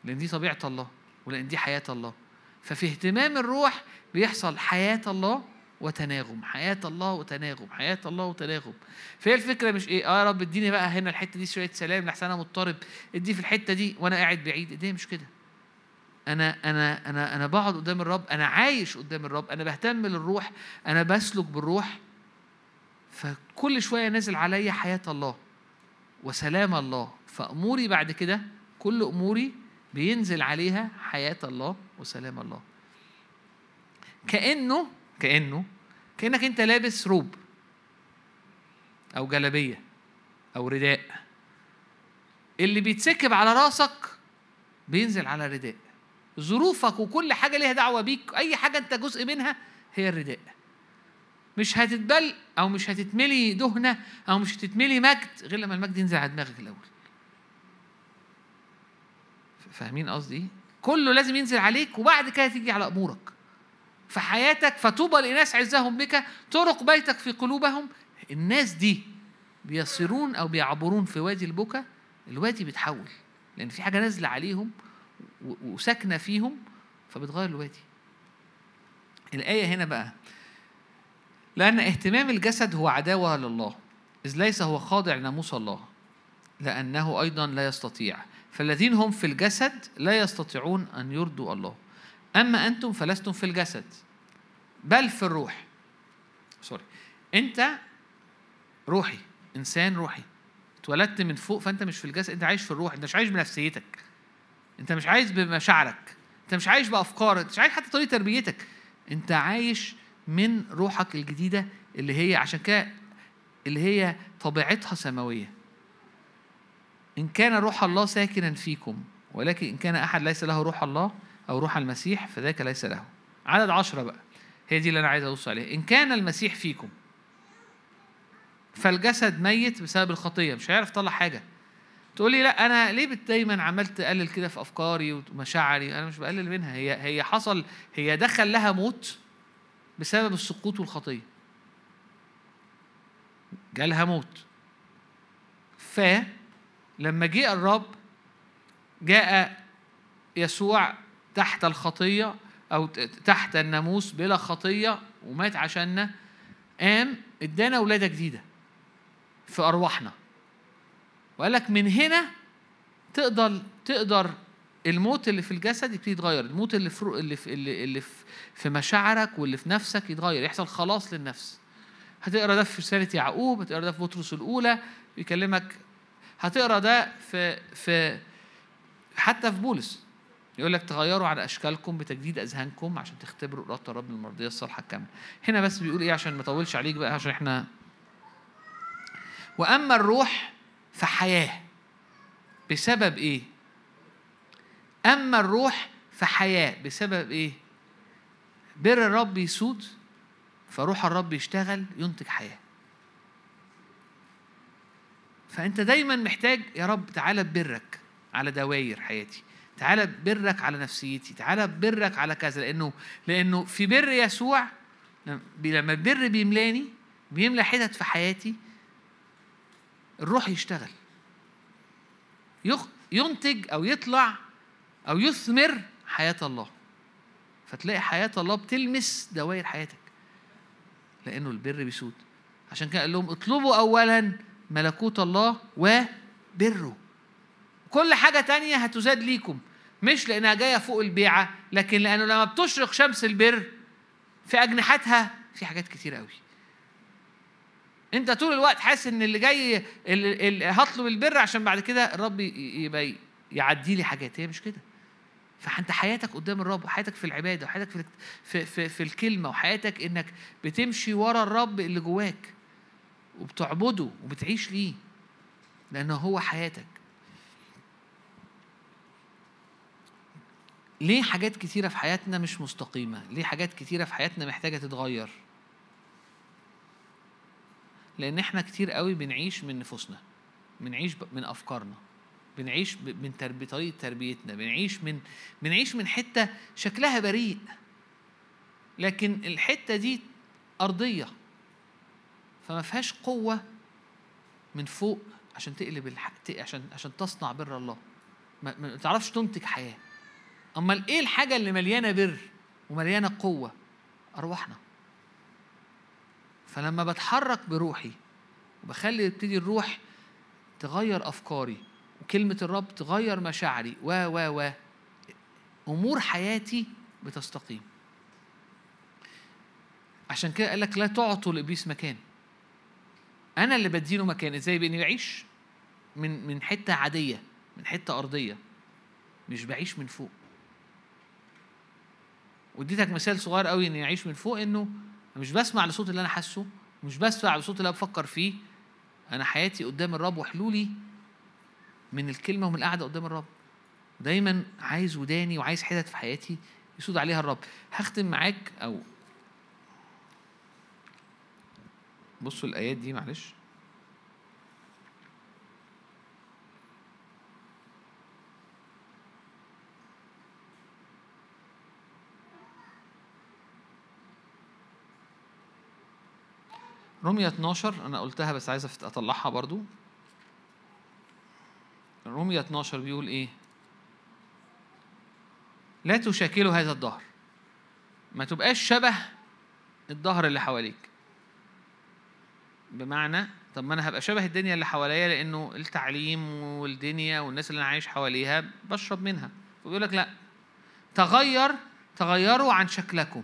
لأن دي طبيعة الله ولأن دي حياة الله. ففي اهتمام الروح بيحصل حياة الله وتناغم. حياة الله وتناغم حياة الله وتناغم. فهي الفكرة مش إيه آه يا رب اديني بقى هنا الحتة دي شوية سلام لحسن أنا مضطرب. ادي في الحتة دي وأنا قاعد بعيد. دي مش كده. أنا أنا أنا أنا بقعد قدام الرب أنا عايش قدام الرب أنا بهتم للروح أنا بسلك بالروح. فكل شوية نازل عليا حياة الله وسلام الله. فأموري بعد كده كل أموري بينزل عليها حياة الله وسلام الله. كأنه كأنه كأنك أنت لابس روب أو جلبية أو رداء. اللي بيتسكب على راسك بينزل على الرداء ظروفك وكل حاجة ليها دعوة بيك أي حاجة أنت جزء منها هي الرداء. مش هتتبل أو مش هتتملي دهنة أو مش هتتملي مجد غير لما المجد ينزل على دماغك الأول. فاهمين قصدي؟ كله لازم ينزل عليك وبعد كده تيجي على أمورك. في حياتك فطوبى لناس عزهم بك طرق بيتك في قلوبهم. الناس دي بيصيرون أو بيعبرون في وادي البكا الوادي بيتحول لأن في حاجة نازلة عليهم وساكنة فيهم فبتغير الوادي. الآية هنا بقى لأن اهتمام الجسد هو عداوة لله إذ ليس هو خاضع لناموس الله لأنه أيضا لا يستطيع. فالذين هم في الجسد لا يستطيعون أن يرضوا الله. أما أنتم فلستم في الجسد بل في الروح. سوري أنت روحي إنسان روحي. اتولدت من فوق فأنت مش في الجسد أنت عايش في الروح أنت مش عايش بنفسيتك. أنت مش عايش بمشاعرك. أنت مش عايش بأفكارك أنت مش عايش حتى طريقة تربيتك. أنت عايش من روحك الجديدة اللي هي عشان كده اللي هي طبيعتها سماوية. إن كان روح الله ساكنا فيكم ولكن إن كان أحد ليس له روح الله أو روح المسيح فذاك ليس له. عدد عشرة بقى. هي دي اللي أنا عايز أوصل عليها. إن كان المسيح فيكم فالجسد ميت بسبب الخطية مش هيعرف يطلع حاجة. تقول لي لا أنا ليه دايما عمال تقلل كده في أفكاري ومشاعري؟ أنا مش بقلل منها. هي هي حصل هي دخل لها موت بسبب السقوط والخطية. جالها موت. فلما جاء الرب جاء يسوع تحت الخطية أو تحت الناموس بلا خطية ومات عشاننا. قام ادانا ولادة جديدة في أرواحنا. وقال لك من هنا تقدر تقدر الموت اللي في الجسد يبتدي يتغير. الموت اللي في اللي في اللي في, مشاعرك واللي في نفسك يتغير. يحصل خلاص للنفس. هتقرأ ده في رسالة يعقوب هتقرأ ده في بطرس الأولى. بيكلمك هتقرأ ده في في حتى في بولس. يقول لك تغيروا على أشكالكم بتجديد أذهانكم عشان تختبروا إرادة الرب المرضيه الصالحة الكاملة. هنا بس بيقول إيه عشان ما اطولش عليك بقى عشان إحنا وأما الروح فحياة. بسبب إيه؟ أما الروح فحياة. بسبب إيه؟ بر الرب يسود فروح الرب يشتغل ينتج حياة. فأنت دايما محتاج يا رب تعالى ببرك على دواير حياتي. تعالى ببرك على نفسيتي تعالى ببرك على كذا لأنه لأنه في بر يسوع لما البر بيملاني بيملى حتت في حياتي الروح يشتغل. ينتج أو يطلع أو يثمر حياة الله. فتلاقي حياة الله بتلمس دوائر حياتك. لأنه البر بيسود. عشان كده قال لهم اطلبوا اولا ملكوت الله وبره كل حاجة تانية هتزاد ليكم. مش لأنها جاية فوق البيعة لكن لأنه لما بتشرق شمس البر في أجنحتها في حاجات كتير قوي. أنت طول الوقت حاسس إن اللي جاي اللي هطلب البر عشان بعد كده الرب يبقى يعدي لي حاجات. هي مش كده. فأنت حياتك قدام الرب وحياتك في العبادة وحياتك في في في, في الكلمة وحياتك إنك بتمشي ورا الرب اللي جواك وبتعبده وبتعيش ليه. لأنه هو حياتك. ليه حاجات كتيرة في حياتنا مش مستقيمة؟ ليه حاجات كتيرة في حياتنا محتاجة تتغير؟ لأن إحنا كتير قوي بنعيش من نفوسنا بنعيش من أفكارنا بنعيش من تربي طريقة تربيتنا بنعيش من بنعيش من حتة شكلها بريء لكن الحتة دي أرضية فما فيهاش قوة من فوق عشان تقلب الحق عشان عشان تصنع بر الله ما تعرفش تنتج حياة أمال إيه الحاجة اللي مليانة بر ومليانة قوة؟ أرواحنا. فلما بتحرك بروحي وبخلي يبتدي الروح تغير أفكاري وكلمة الرب تغير مشاعري و و و أمور حياتي بتستقيم. عشان كده قال لك لا تعطوا لإبليس مكان. أنا اللي بديله مكان إزاي؟ بإني بعيش من من حتة عادية من حتة أرضية مش بعيش من فوق. واديتك مثال صغير قوي اني اعيش من فوق انه مش بسمع لصوت اللي أنا حاسه مش بسمع لصوت اللي أنا بفكر فيه. أنا حياتي قدام الرب وحلولي من الكلمة ومن القعدة قدام الرب. دايما عايز وداني وعايز حتت في حياتي يسود عليها الرب. هختم معاك أو بصوا الآيات دي معلش. رومية 12 أنا قلتها بس عايز أطلعها برضو. رومية 12 بيقول إيه؟ لا تشاكلوا هذا الظهر ما تبقاش شبه الظهر اللي حواليك. بمعنى طب ما أنا هبقى شبه الدنيا اللي حواليا لأنه التعليم والدنيا والناس اللي أنا عايش حواليها بشرب منها. فبيقول لك لا. تغير تغيروا عن شكلكم.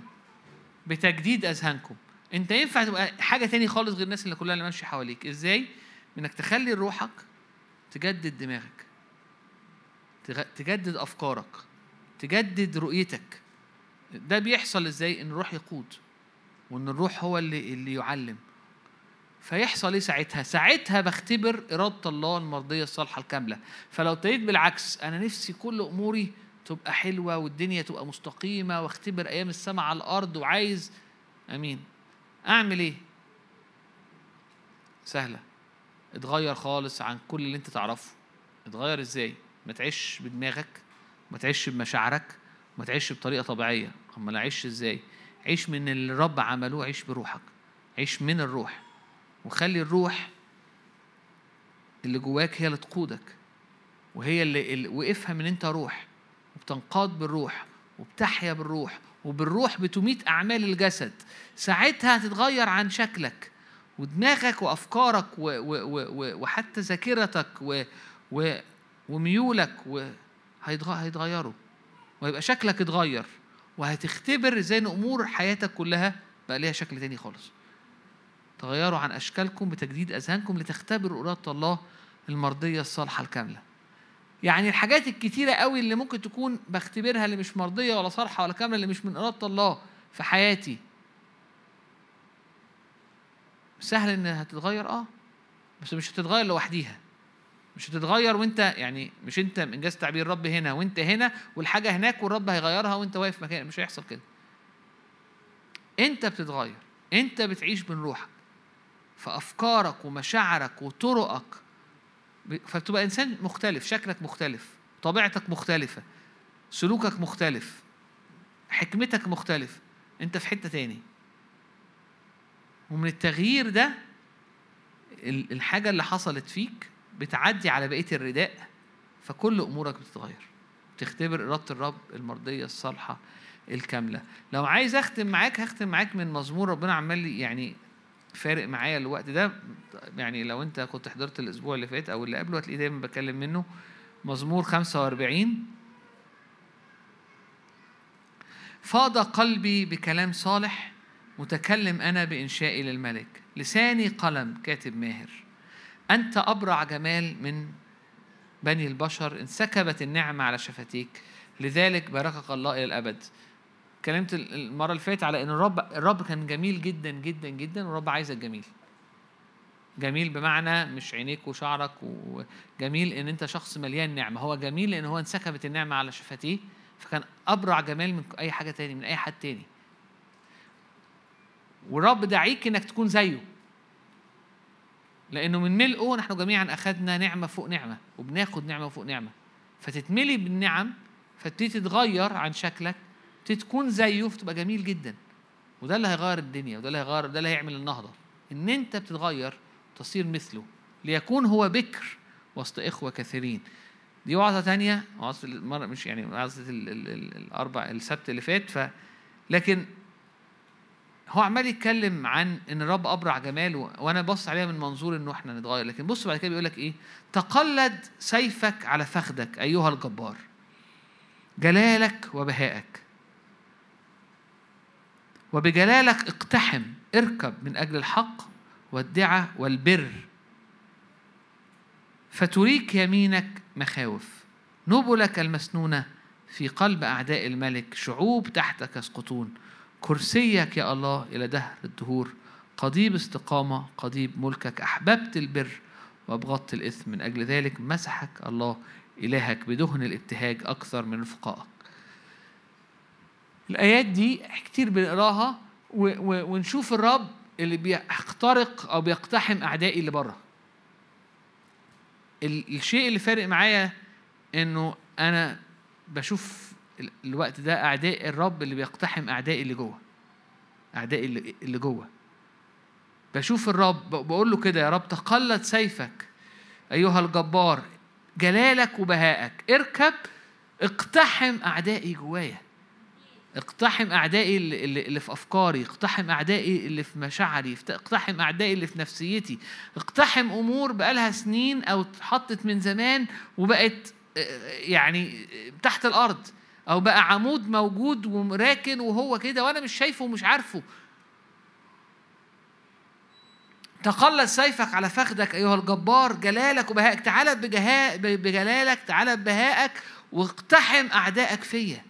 بتجديد أذهانكم. انت ينفع تبقى حاجة تاني خالص غير الناس اللي كلها اللي ماشية حواليك. إزاي؟ انك تخلي روحك تجدد دماغك. تجدد أفكارك. تجدد رؤيتك. ده بيحصل إزاي؟ إن الروح يقود. وإن الروح هو اللي اللي يعلم. فيحصل إيه ساعتها؟ ساعتها بختبر إرادة الله المرضية الصالحة الكاملة. فلو ابتديت بالعكس أنا نفسي كل أموري تبقى حلوة والدنيا تبقى مستقيمة واختبر أيام السماء على الأرض وعايز أمين. أعمل إيه؟ سهلة. اتغير خالص عن كل اللي أنت تعرفه. اتغير إزاي؟ ما تعيش بدماغك ما تعيش بمشاعرك ما تعيش بطريقة طبيعية. أما أعيش إزاي؟ عيش من اللي الرب عملوه عيش بروحك. عيش من الروح. وخلي الروح اللي جواك هي اللي تقودك. وهي اللي وافهم إن أنت روح. وبتنقاد بالروح. وبتحيا بالروح وبالروح بتميت أعمال الجسد. ساعتها هتتغير عن شكلك ودماغك وأفكارك و و و وحتى ذاكرتك و و وميولك هيتغيروا. ويبقى شكلك اتغير وهتختبر إزاي ان امور حياتك كلها بقى ليها شكل تاني خالص. تغيروا عن أشكالكم بتجديد أذهانكم لتختبروا إرادة الله المرضية الصالحة الكاملة. يعني الحاجات الكتيرة قوي اللي ممكن تكون بختبرها اللي مش مرضية ولا صالحة ولا كاملة اللي مش من إرادة الله في حياتي. سهل انها تتغير آه. بس مش هتتغير لوحديها. مش هتتغير وأنت يعني مش أنت انجاز تعبير الرب هنا وأنت هنا والحاجة هناك والرب هيغيرها وأنت واقف مكانك مش هيحصل كده. أنت بتتغير. أنت بتعيش من روحك. فأفكارك ومشاعرك وطرقك فبتبقى إنسان مختلف شكلك مختلف طبيعتك مختلفة سلوكك مختلف حكمتك مختلف أنت في حتة تاني. ومن التغيير ده الحاجة اللي حصلت فيك بتعدي على بقية الرداء فكل أمورك بتتغير. تختبر إرادة الرب المرضية الصالحة الكاملة. لو عايز أختم معاك هختم معاك من مزمور ربنا عمال يعني فارق معايا الوقت ده. يعني لو انت كنت حضرت الأسبوع اللي فات أو اللي قبله هتلاقيه دايما بتكلم منه. مزمور 45 فاض قلبي بكلام صالح متكلم أنا بإنشائي للملك. لساني قلم كاتب ماهر. أنت أبرع جمال من بني البشر. انسكبت النعمة على شفتيك. لذلك باركك الله إلى الأبد. كلمت المرة اللي فاتت على إن الرب الرب كان جميل جدا جدا جدا والرب عايزك جميل جميل بمعنى مش عينيك وشعرك وجميل إن أنت شخص مليان نعمة. هو جميل لأن هو انسكبت النعمة على شفتيه فكان أبرع جمال من أي حاجة تاني من أي حد تاني. والرب دعيك إنك تكون زيه. لأنه من ملئه نحن جميعا أخذنا نعمة فوق نعمة وبناخد نعمة فوق نعمة. فتتملي بالنعم فتبتدي تتغير عن شكلك تكون زيه فتبقى جميل جدا. وده اللي هيغير الدنيا وده اللي هيغير ده اللي هيعمل النهضة. إن أنت بتتغير تصير مثله. ليكون هو بكر وسط إخوة كثيرين. دي وعظة تانية وعظة المرة مش يعني وعظة الأربع السبت اللي فات ف لكن هو عمال يتكلم عن إن الرب أبرع جمال وأنا بص عليها من منظور إنه إحنا نتغير. لكن بص بعد كده بيقول لك إيه؟ تقلد سيفك على فخدك أيها الجبار. جلالك وبهائك. وبجلالك اقتحم اركب من أجل الحق والدعة والبر. فتريك يمينك مخاوف نبلك المسنونه في قلب أعداء الملك شعوب تحتك يسقطون. كرسيك يا الله إلى دهر الدهور قضيب استقامة قضيب ملكك. أحببت البر وأبغضت الإثم من أجل ذلك مسحك الله إلهك بدهن الابتهاج أكثر من رفقائك. الآيات دي كتير بنقراها ونشوف الرب اللي بيخترق أو بيقتحم أعدائي اللي بره. الشيء اللي فارق معايا إنه أنا بشوف الوقت ده أعداء الرب اللي بيقتحم أعدائي اللي جوه أعدائي اللي جوه. بشوف الرب بقول له كده يا رب تقلد سيفك أيها الجبار جلالك وبهائك اركب اقتحم أعدائي جوايا. اقتحم أعدائي اللي, في أفكاري اقتحم أعدائي اللي في مشاعري اقتحم أعدائي اللي في نفسيتي. اقتحم أمور بقالها سنين أو اتحطت من زمان وبقت يعني تحت الأرض. أو بقى عمود موجود وراكن وهو كده وأنا مش شايفه ومش عارفه. تقلد سيفك على فخدك أيها الجبار جلالك وبهائك بجهاء بجلالك تعالى ببهائك واقتحم أعدائك فيا.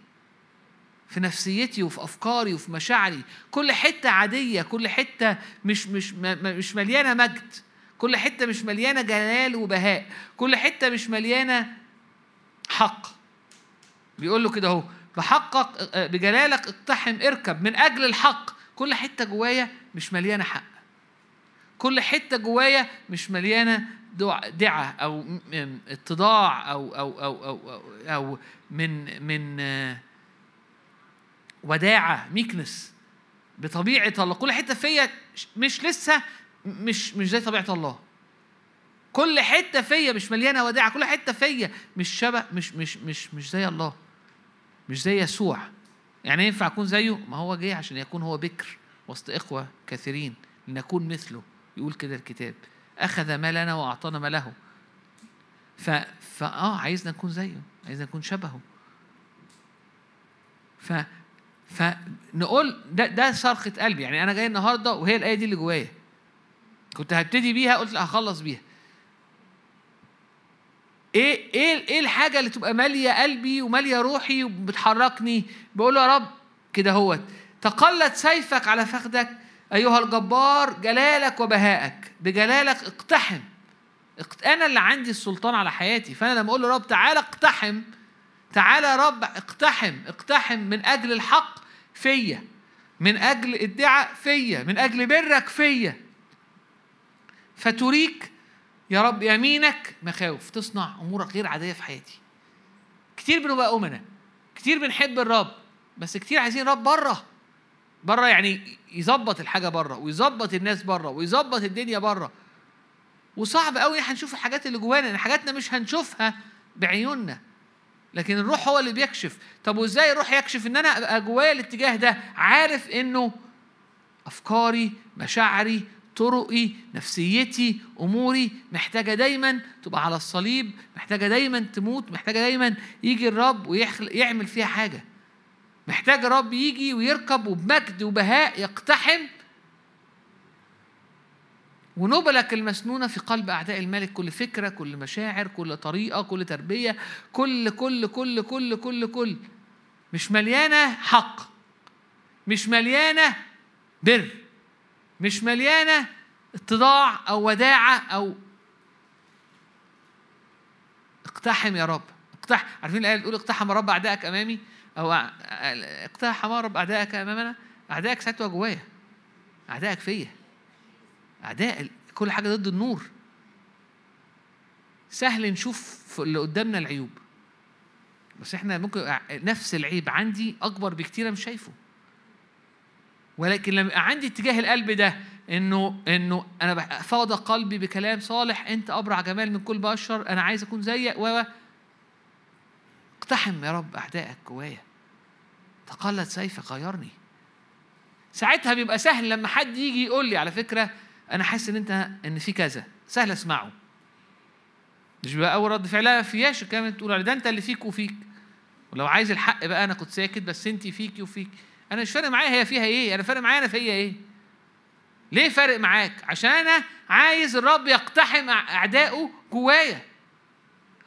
في نفسيتي وفي أفكاري وفي مشاعري. كل حتة عادية كل حتة مش مش مش مليانة مجد. كل حتة مش مليانة جلال وبهاء. كل حتة مش مليانة حق. بيقول له كده أهو بحقك بجلالك اقتحم اركب. من أجل الحق كل حتة جوايا مش مليانة حق. كل حتة جوايا مش مليانة دعة أو اتضاع أو أو أو أو أو, أو من من وداعة ميكنس بطبيعة الله. كل حتة فيا مش لسه مش مش زي طبيعة الله. كل حتة فيا مش مليانة وداعة كل حتة فيا مش شبه مش مش مش مش زي الله مش زي يسوع. يعني ينفع أكون زيه؟ ما هو جه عشان يكون هو بكر وسط إخوة كثيرين لنكون مثله. يقول كده الكتاب. أخذ ما لنا وأعطانا ما له ف... فآه عايزنا نكون زيه عايزنا نكون شبهه. ف فنقول ده ده صرخة قلبي. يعني أنا جاي النهاردة وهي الآية دي اللي جوايا. كنت هبتدي بيها قلت هخلص بيها. إيه إيه إيه الحاجة اللي تبقى مالية قلبي ومالية روحي وبتحركني؟ بقول يا رب كده هوت. تقلت سيفك على فخدك أيها الجبار جلالك وبهائك بجلالك اقتحم. أنا اللي عندي السلطان على حياتي. فأنا لما أقول له رب تعالى اقتحم تعالى يا رب اقتحم اقتحم من أجل الحق فيا من أجل ادعاء فيا من أجل برك فيا. فتريك يا رب يمينك مخاوف تصنع أمورك غير عادية في حياتي. كتير بنبقى أمنا كتير بنحب الرب بس كتير عايزين رب برة. برة يعني يظبط الحاجة برة ويظبط الناس برة ويظبط الدنيا برة. وصعب قوي إحنا نشوف الحاجات اللي جوانا حاجاتنا مش هنشوفها بعيوننا. لكن الروح هو اللي بيكشف. طب وإزاي الروح يكشف إن أنا أبقى جوايا الاتجاه ده؟ عارف إنه أفكاري مشاعري طرقي نفسيتي أموري محتاجة دايما تبقى على الصليب محتاجة دايما تموت محتاجة دايما يجي الرب ويعمل فيها حاجة. محتاج الرب يجي ويركب وبمجد وبهاء يقتحم ونبلك المسنونة في قلب أعداء الملك. كل فكرة كل مشاعر كل طريقة كل تربية كل كل كل كل كل كل. مش مليانة حق مش مليانة بر مش مليانة اتضاع أو وداعة أو اقتحم يا رب. اقتحم عارفين الآية بتقول اقتحم رب أعدائك أمامي؟ أو اقتحم رب أعدائك أمامنا؟ أعدائك ساعتها جوايا. أعدائك فيا. أعداء كل حاجة ضد النور. سهل نشوف اللي قدامنا العيوب. بس إحنا ممكن نفس العيب عندي أكبر بكتير مش شايفه. ولكن لما عندي اتجاه القلب ده انه إنه أنا فاض قلبي بكلام صالح أنت أبرع جمال من كل بشر أنا عايز أكون زيك و اقتحم يا رب أعدائك جوايا. تقلد سيفك غيرني. ساعتها بيبقى سهل لما حد يجي يقول لي على فكرة أنا حاسس إن أنت إن في كذا. سهل اسمعه. مش بقى أول رد فعل لا فياش كمان تقول ده أنت اللي فيك وفيك. ولو عايز الحق بقى أنا كنت ساكت بس أنت فيكي وفيك أنا مش فارق معايا هي فيها إيه أنا فارق معايا أنا فيا إيه. ليه فارق معاك؟ عشان أنا عايز الرب يقتحم أعدائه جوايا.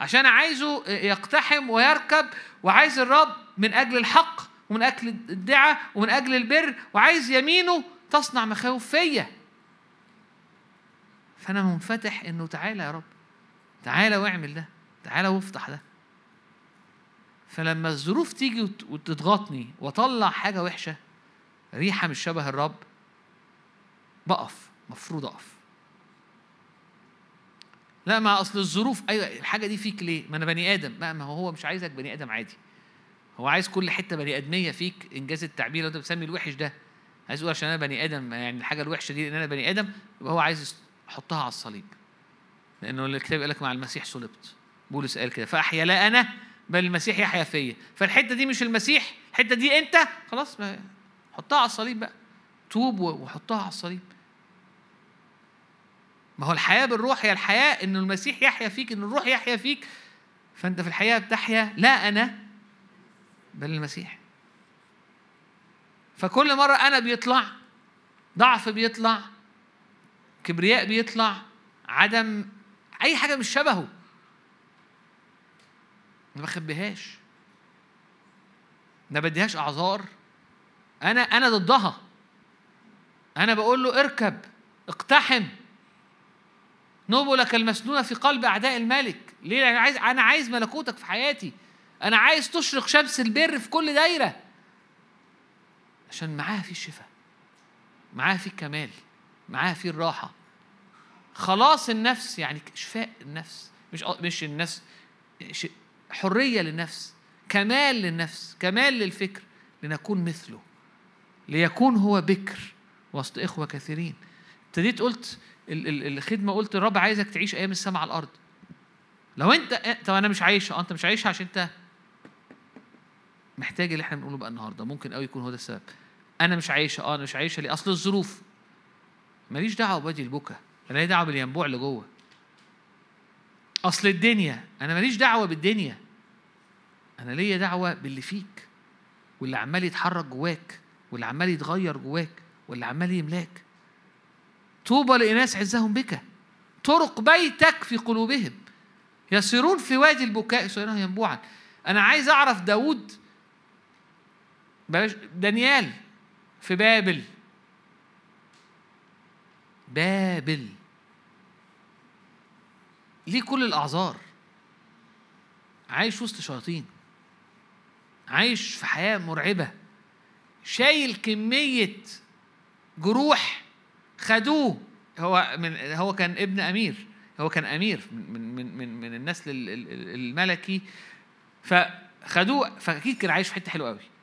عشان عايزه يقتحم ويركب وعايز الرب من أجل الحق ومن أجل الدعاء ومن أجل البر وعايز يمينه تصنع مخاوف فيا. فأنا منفتح إنه تعالى يا رب تعالى واعمل ده تعالى وافتح ده. فلما الظروف تيجي وتضغطني وأطلع حاجة وحشة ريحة مش شبه الرب بقف مفروض أقف. لا ما أصل الظروف أيوه الحاجة دي فيك ليه؟ ما أنا بني آدم ما هو هو مش عايزك بني آدم عادي. هو عايز كل حتة بني آدمية فيك إنجاز التعبير لو أنت بتسمي الوحش ده. عايز يقول عشان أنا بني آدم يعني الحاجة الوحشة دي إن أنا بني آدم يبقى هو عايز يحطها على الصليب. لأنه الكتاب يقول لك مع المسيح صلبت. بولس قال كده فأحيا لا أنا بل المسيح يحيا فيا. فالحتة دي مش المسيح الحتة دي أنت. خلاص حطها على الصليب بقى. توب وحطها على الصليب. ما هو الحياة بالروح هي الحياة ان المسيح يحيا فيك إن الروح يحيا فيك. فأنت في الحياة بتحيا لا أنا بل المسيح. فكل مرة أنا بيطلع ضعف بيطلع كبرياء بيطلع عدم أي حاجة مش شبهه. ما بخبيهاش. ما بديهاش أعذار. أنا أنا ضدها. أنا بقول له اركب اقتحم. نبلك المسنونه في قلب أعداء الملك. ليه؟ أنا عايز أنا عايز ملكوتك في حياتي. أنا عايز تشرق شمس البر في كل دايرة. عشان معاها في الشفاء. معاها في الكمال. معاها في الراحة. خلاص النفس يعني شفاء النفس مش مش النفس حرية للنفس كمال للنفس كمال للفكر لنكون مثله ليكون هو بكر وسط إخوة كثيرين. ابتديت قلت الخدمة قلت الرب عايزك تعيش أيام السماء على الأرض. لو أنت طب أنا مش عايشة أنت مش عايشها عشان أنت محتاج اللي إحنا بنقوله بقى النهارده. ممكن قوي يكون هو ده السبب. أنا مش عايشه أه أنا مش عايشه ليه؟ أصل الظروف. ماليش دعوة بوادي البكا أنا لي دعوة بالينبوع اللي جوه. أصل الدنيا أنا ماليش دعوة بالدنيا. أنا ليا دعوة باللي فيك واللي عمال يتحرك جواك واللي عمال يتغير جواك واللي عمال يملاك. طوبى لإناس عزهم بك. طرق بيتك في قلوبهم. يسيرون في وادي البكاء يسيرون ينبوعا. أنا عايز أعرف داود بلاش دانيال في بابل. بابل. ليه كل الأعذار؟ عايش وسط شياطين. عايش في حياة مرعبة. شايل كمية جروح خدوه. هو من هو كان ابن أمير. هو كان أمير من من من من النسل الملكي. فخدوه فأكيد كان عايش في حتة حلوة قوي.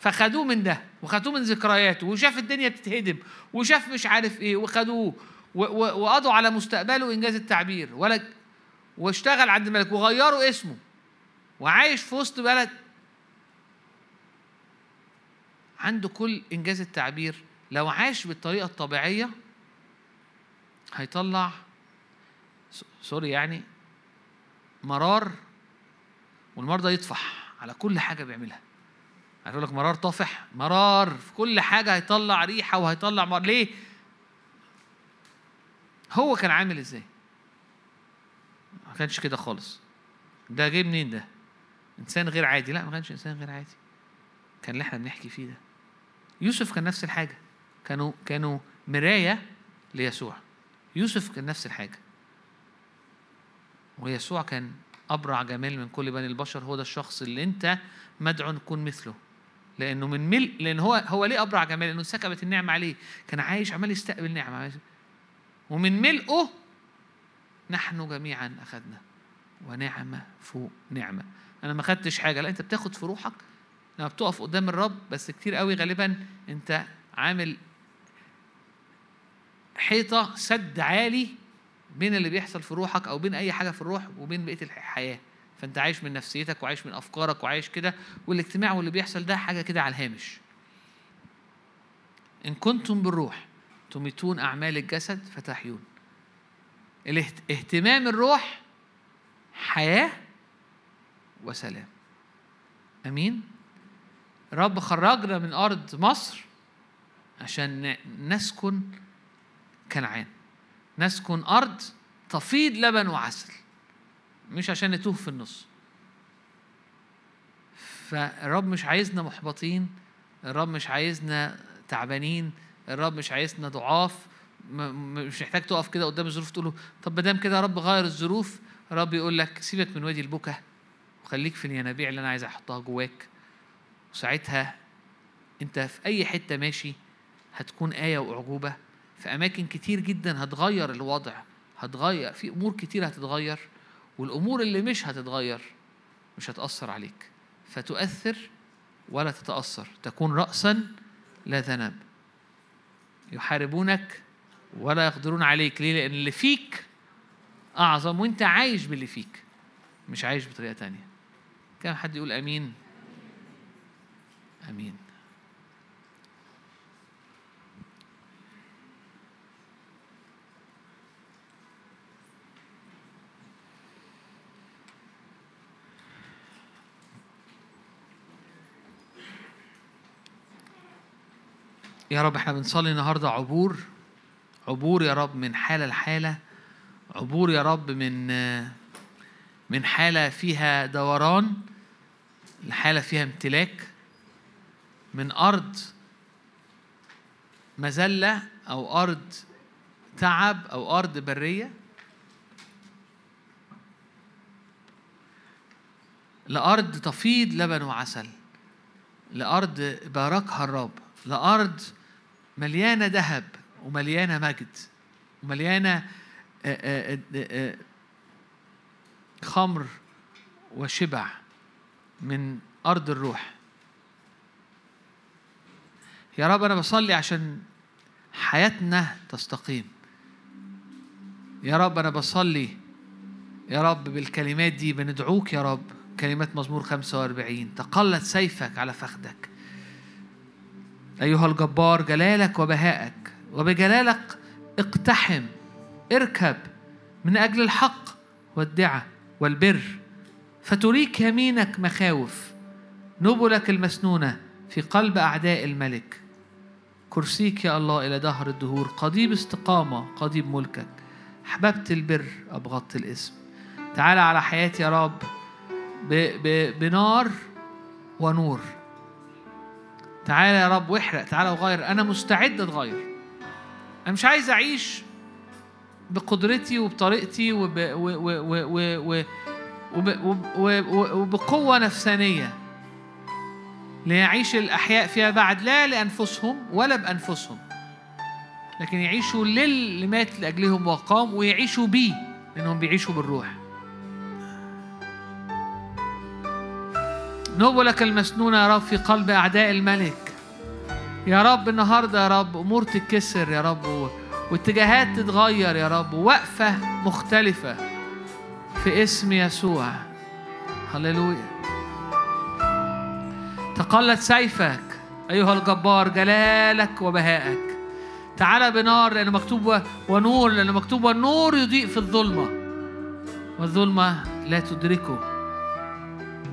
فخدوه من ده وخدوه من ذكرياته وشاف الدنيا بتتهدم وشاف مش عارف إيه وخدوه وقضوا على مستقبله إنجاز التعبير ولا واشتغل عند الملك وغيروا اسمه وعايش في وسط بلد. عنده كل إنجاز التعبير لو عاش بالطريقة الطبيعية هيطلع سوري يعني مرار والمرضى يطفح على كل حاجة بيعملها. هيقول لك مرار طافح مرار في كل حاجة هيطلع ريحة وهيطلع مرار. ليه؟ هو كان عامل إزاي؟ ما كانش كده خالص. ده جه منين ده؟ إنسان غير عادي. لا ما كانش إنسان غير عادي. كان اللي إحنا بنحكي فيه ده. يوسف كان نفس الحاجة. كانوا كانوا مراية ليسوع. يوسف كان نفس الحاجة. ويسوع كان أبرع جمال من كل بني البشر. هو ده الشخص اللي أنت مدعو نكون مثله. لأنه من ملء لأن هو هو ليه أبرع جمال؟ لأنه سكبت النعمة عليه. كان عايش عمال يستقبل نعمة. ومن ملئه نحن جميعا أخذنا. ونعمة فوق نعمة. أنا ما خدتش حاجة. لا أنت بتاخد في روحك. لما بتقف قدام الرب بس كتير قوي غالبا أنت عامل حيطة سد عالي بين اللي بيحصل في روحك أو بين أي حاجة في الروح وبين بقية الحياة. فأنت عايش من نفسيتك وعايش من أفكارك وعايش كده والاجتماع واللي بيحصل ده حاجة كده على الهامش. إن كنتم بالروح تميتون أعمال الجسد فتحيون. اهتمام الروح حياة وسلام. أمين؟ رب خرجنا من أرض مصر عشان نسكن كنعان. نسكن أرض تفيض لبن وعسل. مش عشان نتوه في النص. فالرب مش عايزنا محبطين الرب مش عايزنا تعبانين الرب مش عايزنا ضعاف. مش محتاج تقف كده قدام الظروف تقول له طب ما دام كده يا رب غير الظروف الرب يقول لك سيبك من وادي البكا وخليك في الينابيع اللي أنا عايز أحطها جواك. وساعتها أنت في أي حتة ماشي هتكون آية وأعجوبة. في أماكن كتير جدا هتغير الوضع هتغير في أمور كتير هتتغير. والأمور اللي مش هتتغير مش هتأثر عليك. فتؤثر ولا تتأثر. تكون رأسا لا ذنب يحاربونك ولا يقدرون عليك. ليه؟ لأن اللي فيك أعظم وأنت عايش باللي فيك مش عايش بطريقة تانية. كم حد يقول أمين؟ أمين. يا رب إحنا بنصلي النهارده عبور عبور يا رب من حالة لحالة عبور يا رب من من حالة فيها دوران لحالة فيها امتلاك من أرض مذلة أو أرض تعب أو أرض برية. لأرض تفيض لبن وعسل لأرض باركها الرب لأرض مليانة ذهب ومليانة مجد ومليانة آه، آه، آه، خمر وشبع من أرض الروح. يا رب أنا بصلي عشان حياتنا تستقيم. يا رب أنا بصلي يا رب بالكلمات دي بندعوك يا رب. كلمات مزمور 45 تقلت سيفك على فخدك أيها الجبار جلالك وبهائك وبجلالك اقتحم اركب من أجل الحق والدعة والبر. فتريك يمينك مخاوف نبلك المسنونة في قلب أعداء الملك. كرسيك يا الله إلى دهر الدهور قضيب استقامة قضيب ملكك. أحببت البر أبغضت الإسم. تعال على حياتي يا رب بنار ونور. تعال يا رب واحرق تعال وغير. أنا مستعد أتغير. أنا مش عايز أعيش بقدرتي وبطريقتي وب و و و و وب- وبقوة نفسانية. ليعيش الأحياء فيها بعد لا لأنفسهم ولا بأنفسهم لكن يعيشوا للي مات لأجلهم وقام ويعيشوا بيه لأنهم بيعيشوا بالروح. نبلك المسنونة يا رب في قلب أعداء الملك. يا رب النهاردة يا رب أمور تتكسر يا رب واتجاهات تتغير يا رب ووقفة مختلفة في اسم يسوع. هللويا. تقلت سيفك أيها الجبار جلالك وبهائك. تعال بنار لأن مكتوب ونور لأن مكتوب والنور يضيء في الظلمة. والظلمة لا تدركه.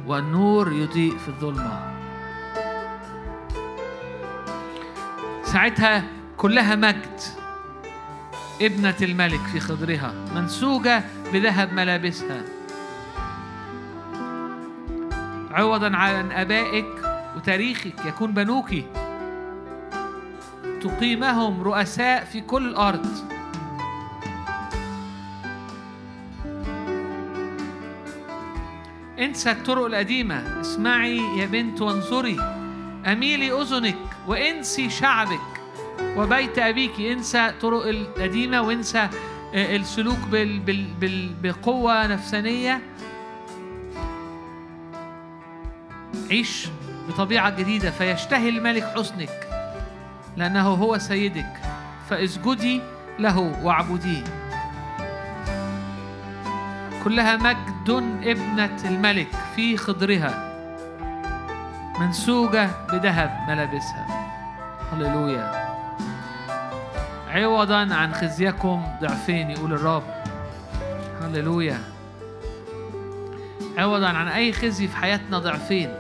والنور يضيء في الظلمة. ساعتها كلها مجد. ابنة الملك في خضرها منسوجة بذهب ملابسها. عوضا عن آبائك وتاريخك يكون بنوك تقيمهم رؤساء في كل الأرض انسى الطرق القديمة. اسمعي يا بنت وانظري. أميلي أذنك وانسي شعبك وبيت أبيك. انسى طرق القديمة وانسى آه، السلوك بال بال بال بقوة نفسانية. عيش بطبيعة جديدة. فيشتهي الملك حسنك لأنه هو سيدك. فاسجدي له واعبديه. كلها مجد ابنة الملك في خضرها منسوجة بذهب ملابسها. هللويا. عوضا عن خزيكم ضعفين يقول الرب. هللويا. عوضا عن أي خزي في حياتنا ضعفين.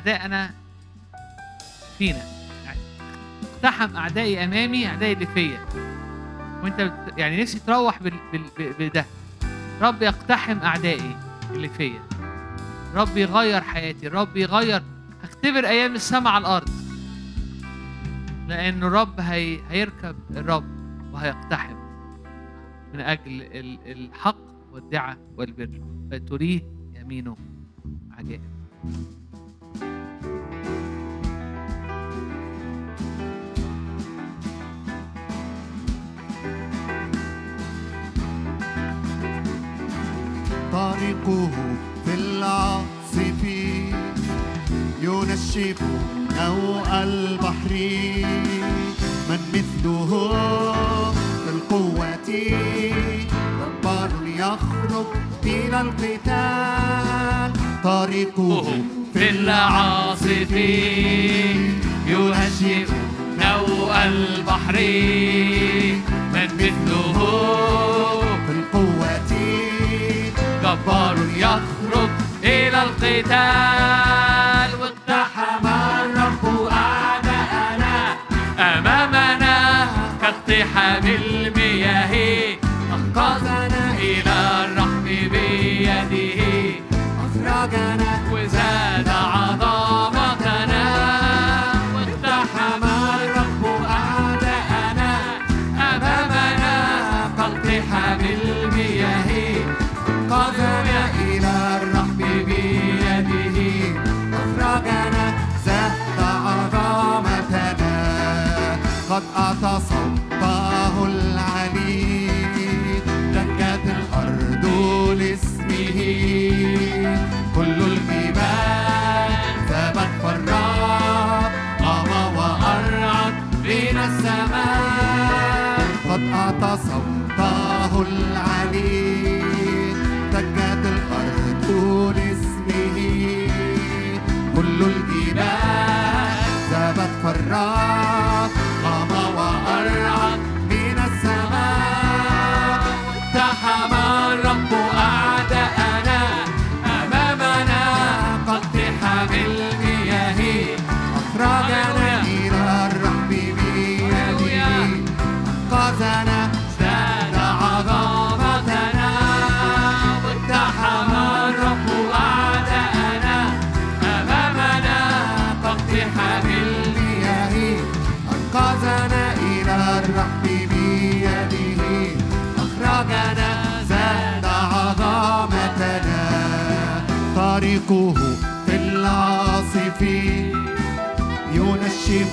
اعدائنا فينا. يعني اقتحم أعدائي أمامي أعدائي اللي فيا. وأنت بت... يعني نفسي تروح بال... بال... بده. رب يقتحم أعدائي اللي فيا. رب يغير حياتي. رب يغير هختبر أيام السماء على الأرض. لأنه الرب هي... هيركب الرب وهيقتحم من أجل ال- الحق والدعة والبر. فتريه يمينه عجائب. طريقه في العاصف ينشف نوء البحر. من مثله في القوة. جبار يخرج إلى القتال. طريقه في العاصف. ينشف نوء البحر. من مثله جبار يخرج إلى القتال. السماء قد أعطى صوته العلي تكاد الأرض لاسمه. كل الجبال ذابت فراق قام وأرعى من السماء. تحمى الرب طريقه في العاصف. ينشف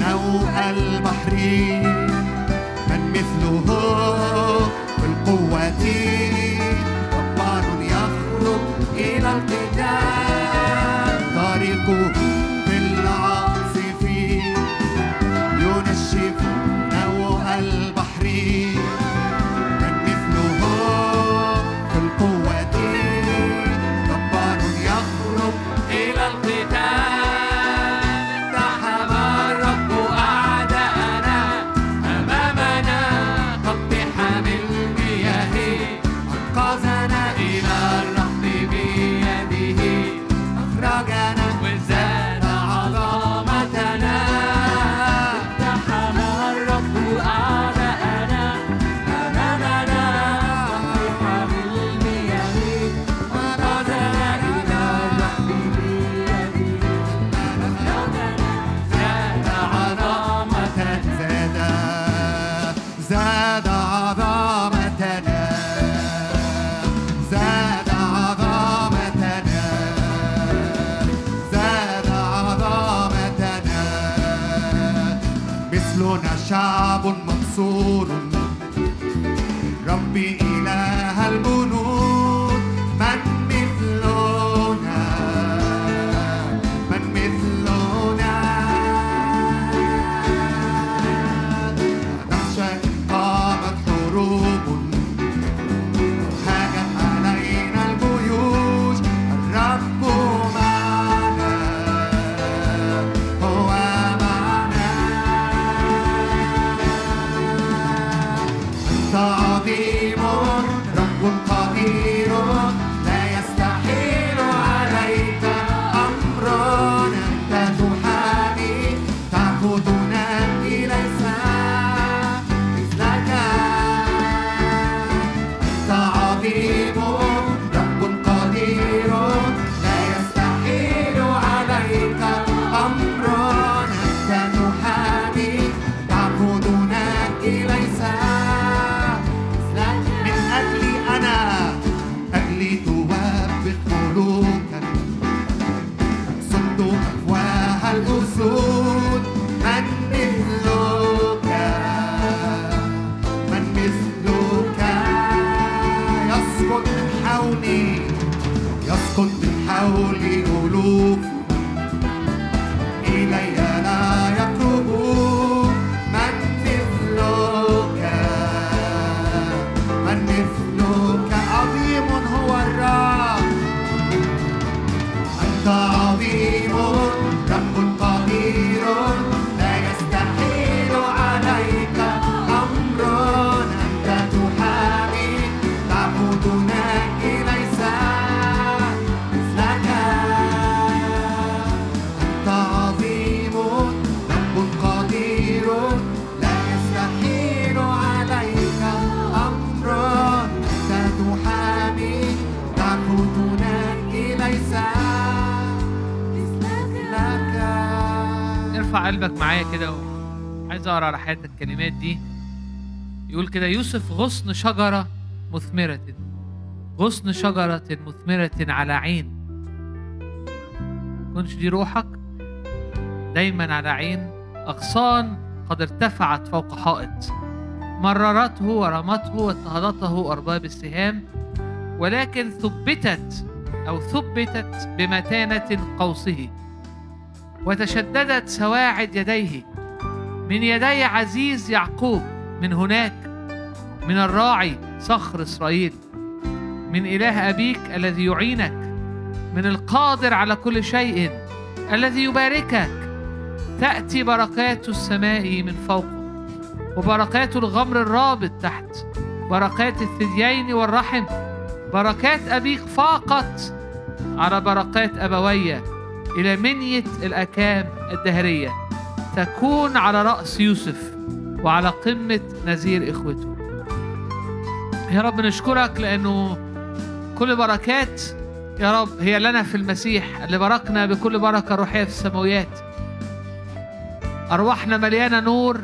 نوء البحر. من مثله في القوة. جبار يخرج إلى القتال. طريقه قلبك معايا كده عايز أقرأ على حياتك الكلمات دي. يقول كده يوسف غصن شجرة مثمرة. غصن شجرة مثمرة على عين. كنش دي روحك؟ دايما على عين. أغصان قد ارتفعت فوق حائط. مررته ورمته واضطهدته أرباب السهام. ولكن ثبتت أو ثبتت بمتانة قوسه. وتشددت سواعد يديه. من يدي عزيز يعقوب من هناك من الراعي صخر إسرائيل. من إله أبيك الذي يعينك من القادر على كل شيء الذي يباركك. تأتي بركات السماء من فوق وبركات الغمر الرابط تحت بركات الثديين والرحم. بركات أبيك فاقت على بركات أبويك. إلى منية الأكام الدهرية. تكون على رأس يوسف وعلى قمة نذير إخوته. يا رب نشكرك لأنه كل بركات يا رب هي لنا في المسيح اللي باركنا بكل بركة روحية في السماويات. أرواحنا مليانة نور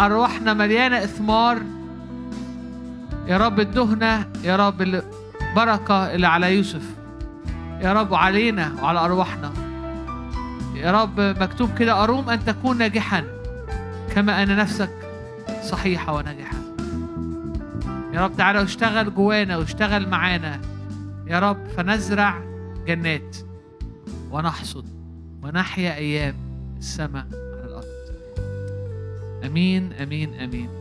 أرواحنا مليانة إثمار. يا رب الدهنة يا رب البركة اللي على يوسف. يا رب علينا وعلى أرواحنا. يا رب مكتوب كده أروم أن تكون ناجحا كما أن نفسك صحيحة وناجحة. يا رب تعالى واشتغل جوانا واشتغل معانا. يا رب فنزرع جنات ونحصد ونحيا أيام السماء على الأرض. أمين أمين أمين.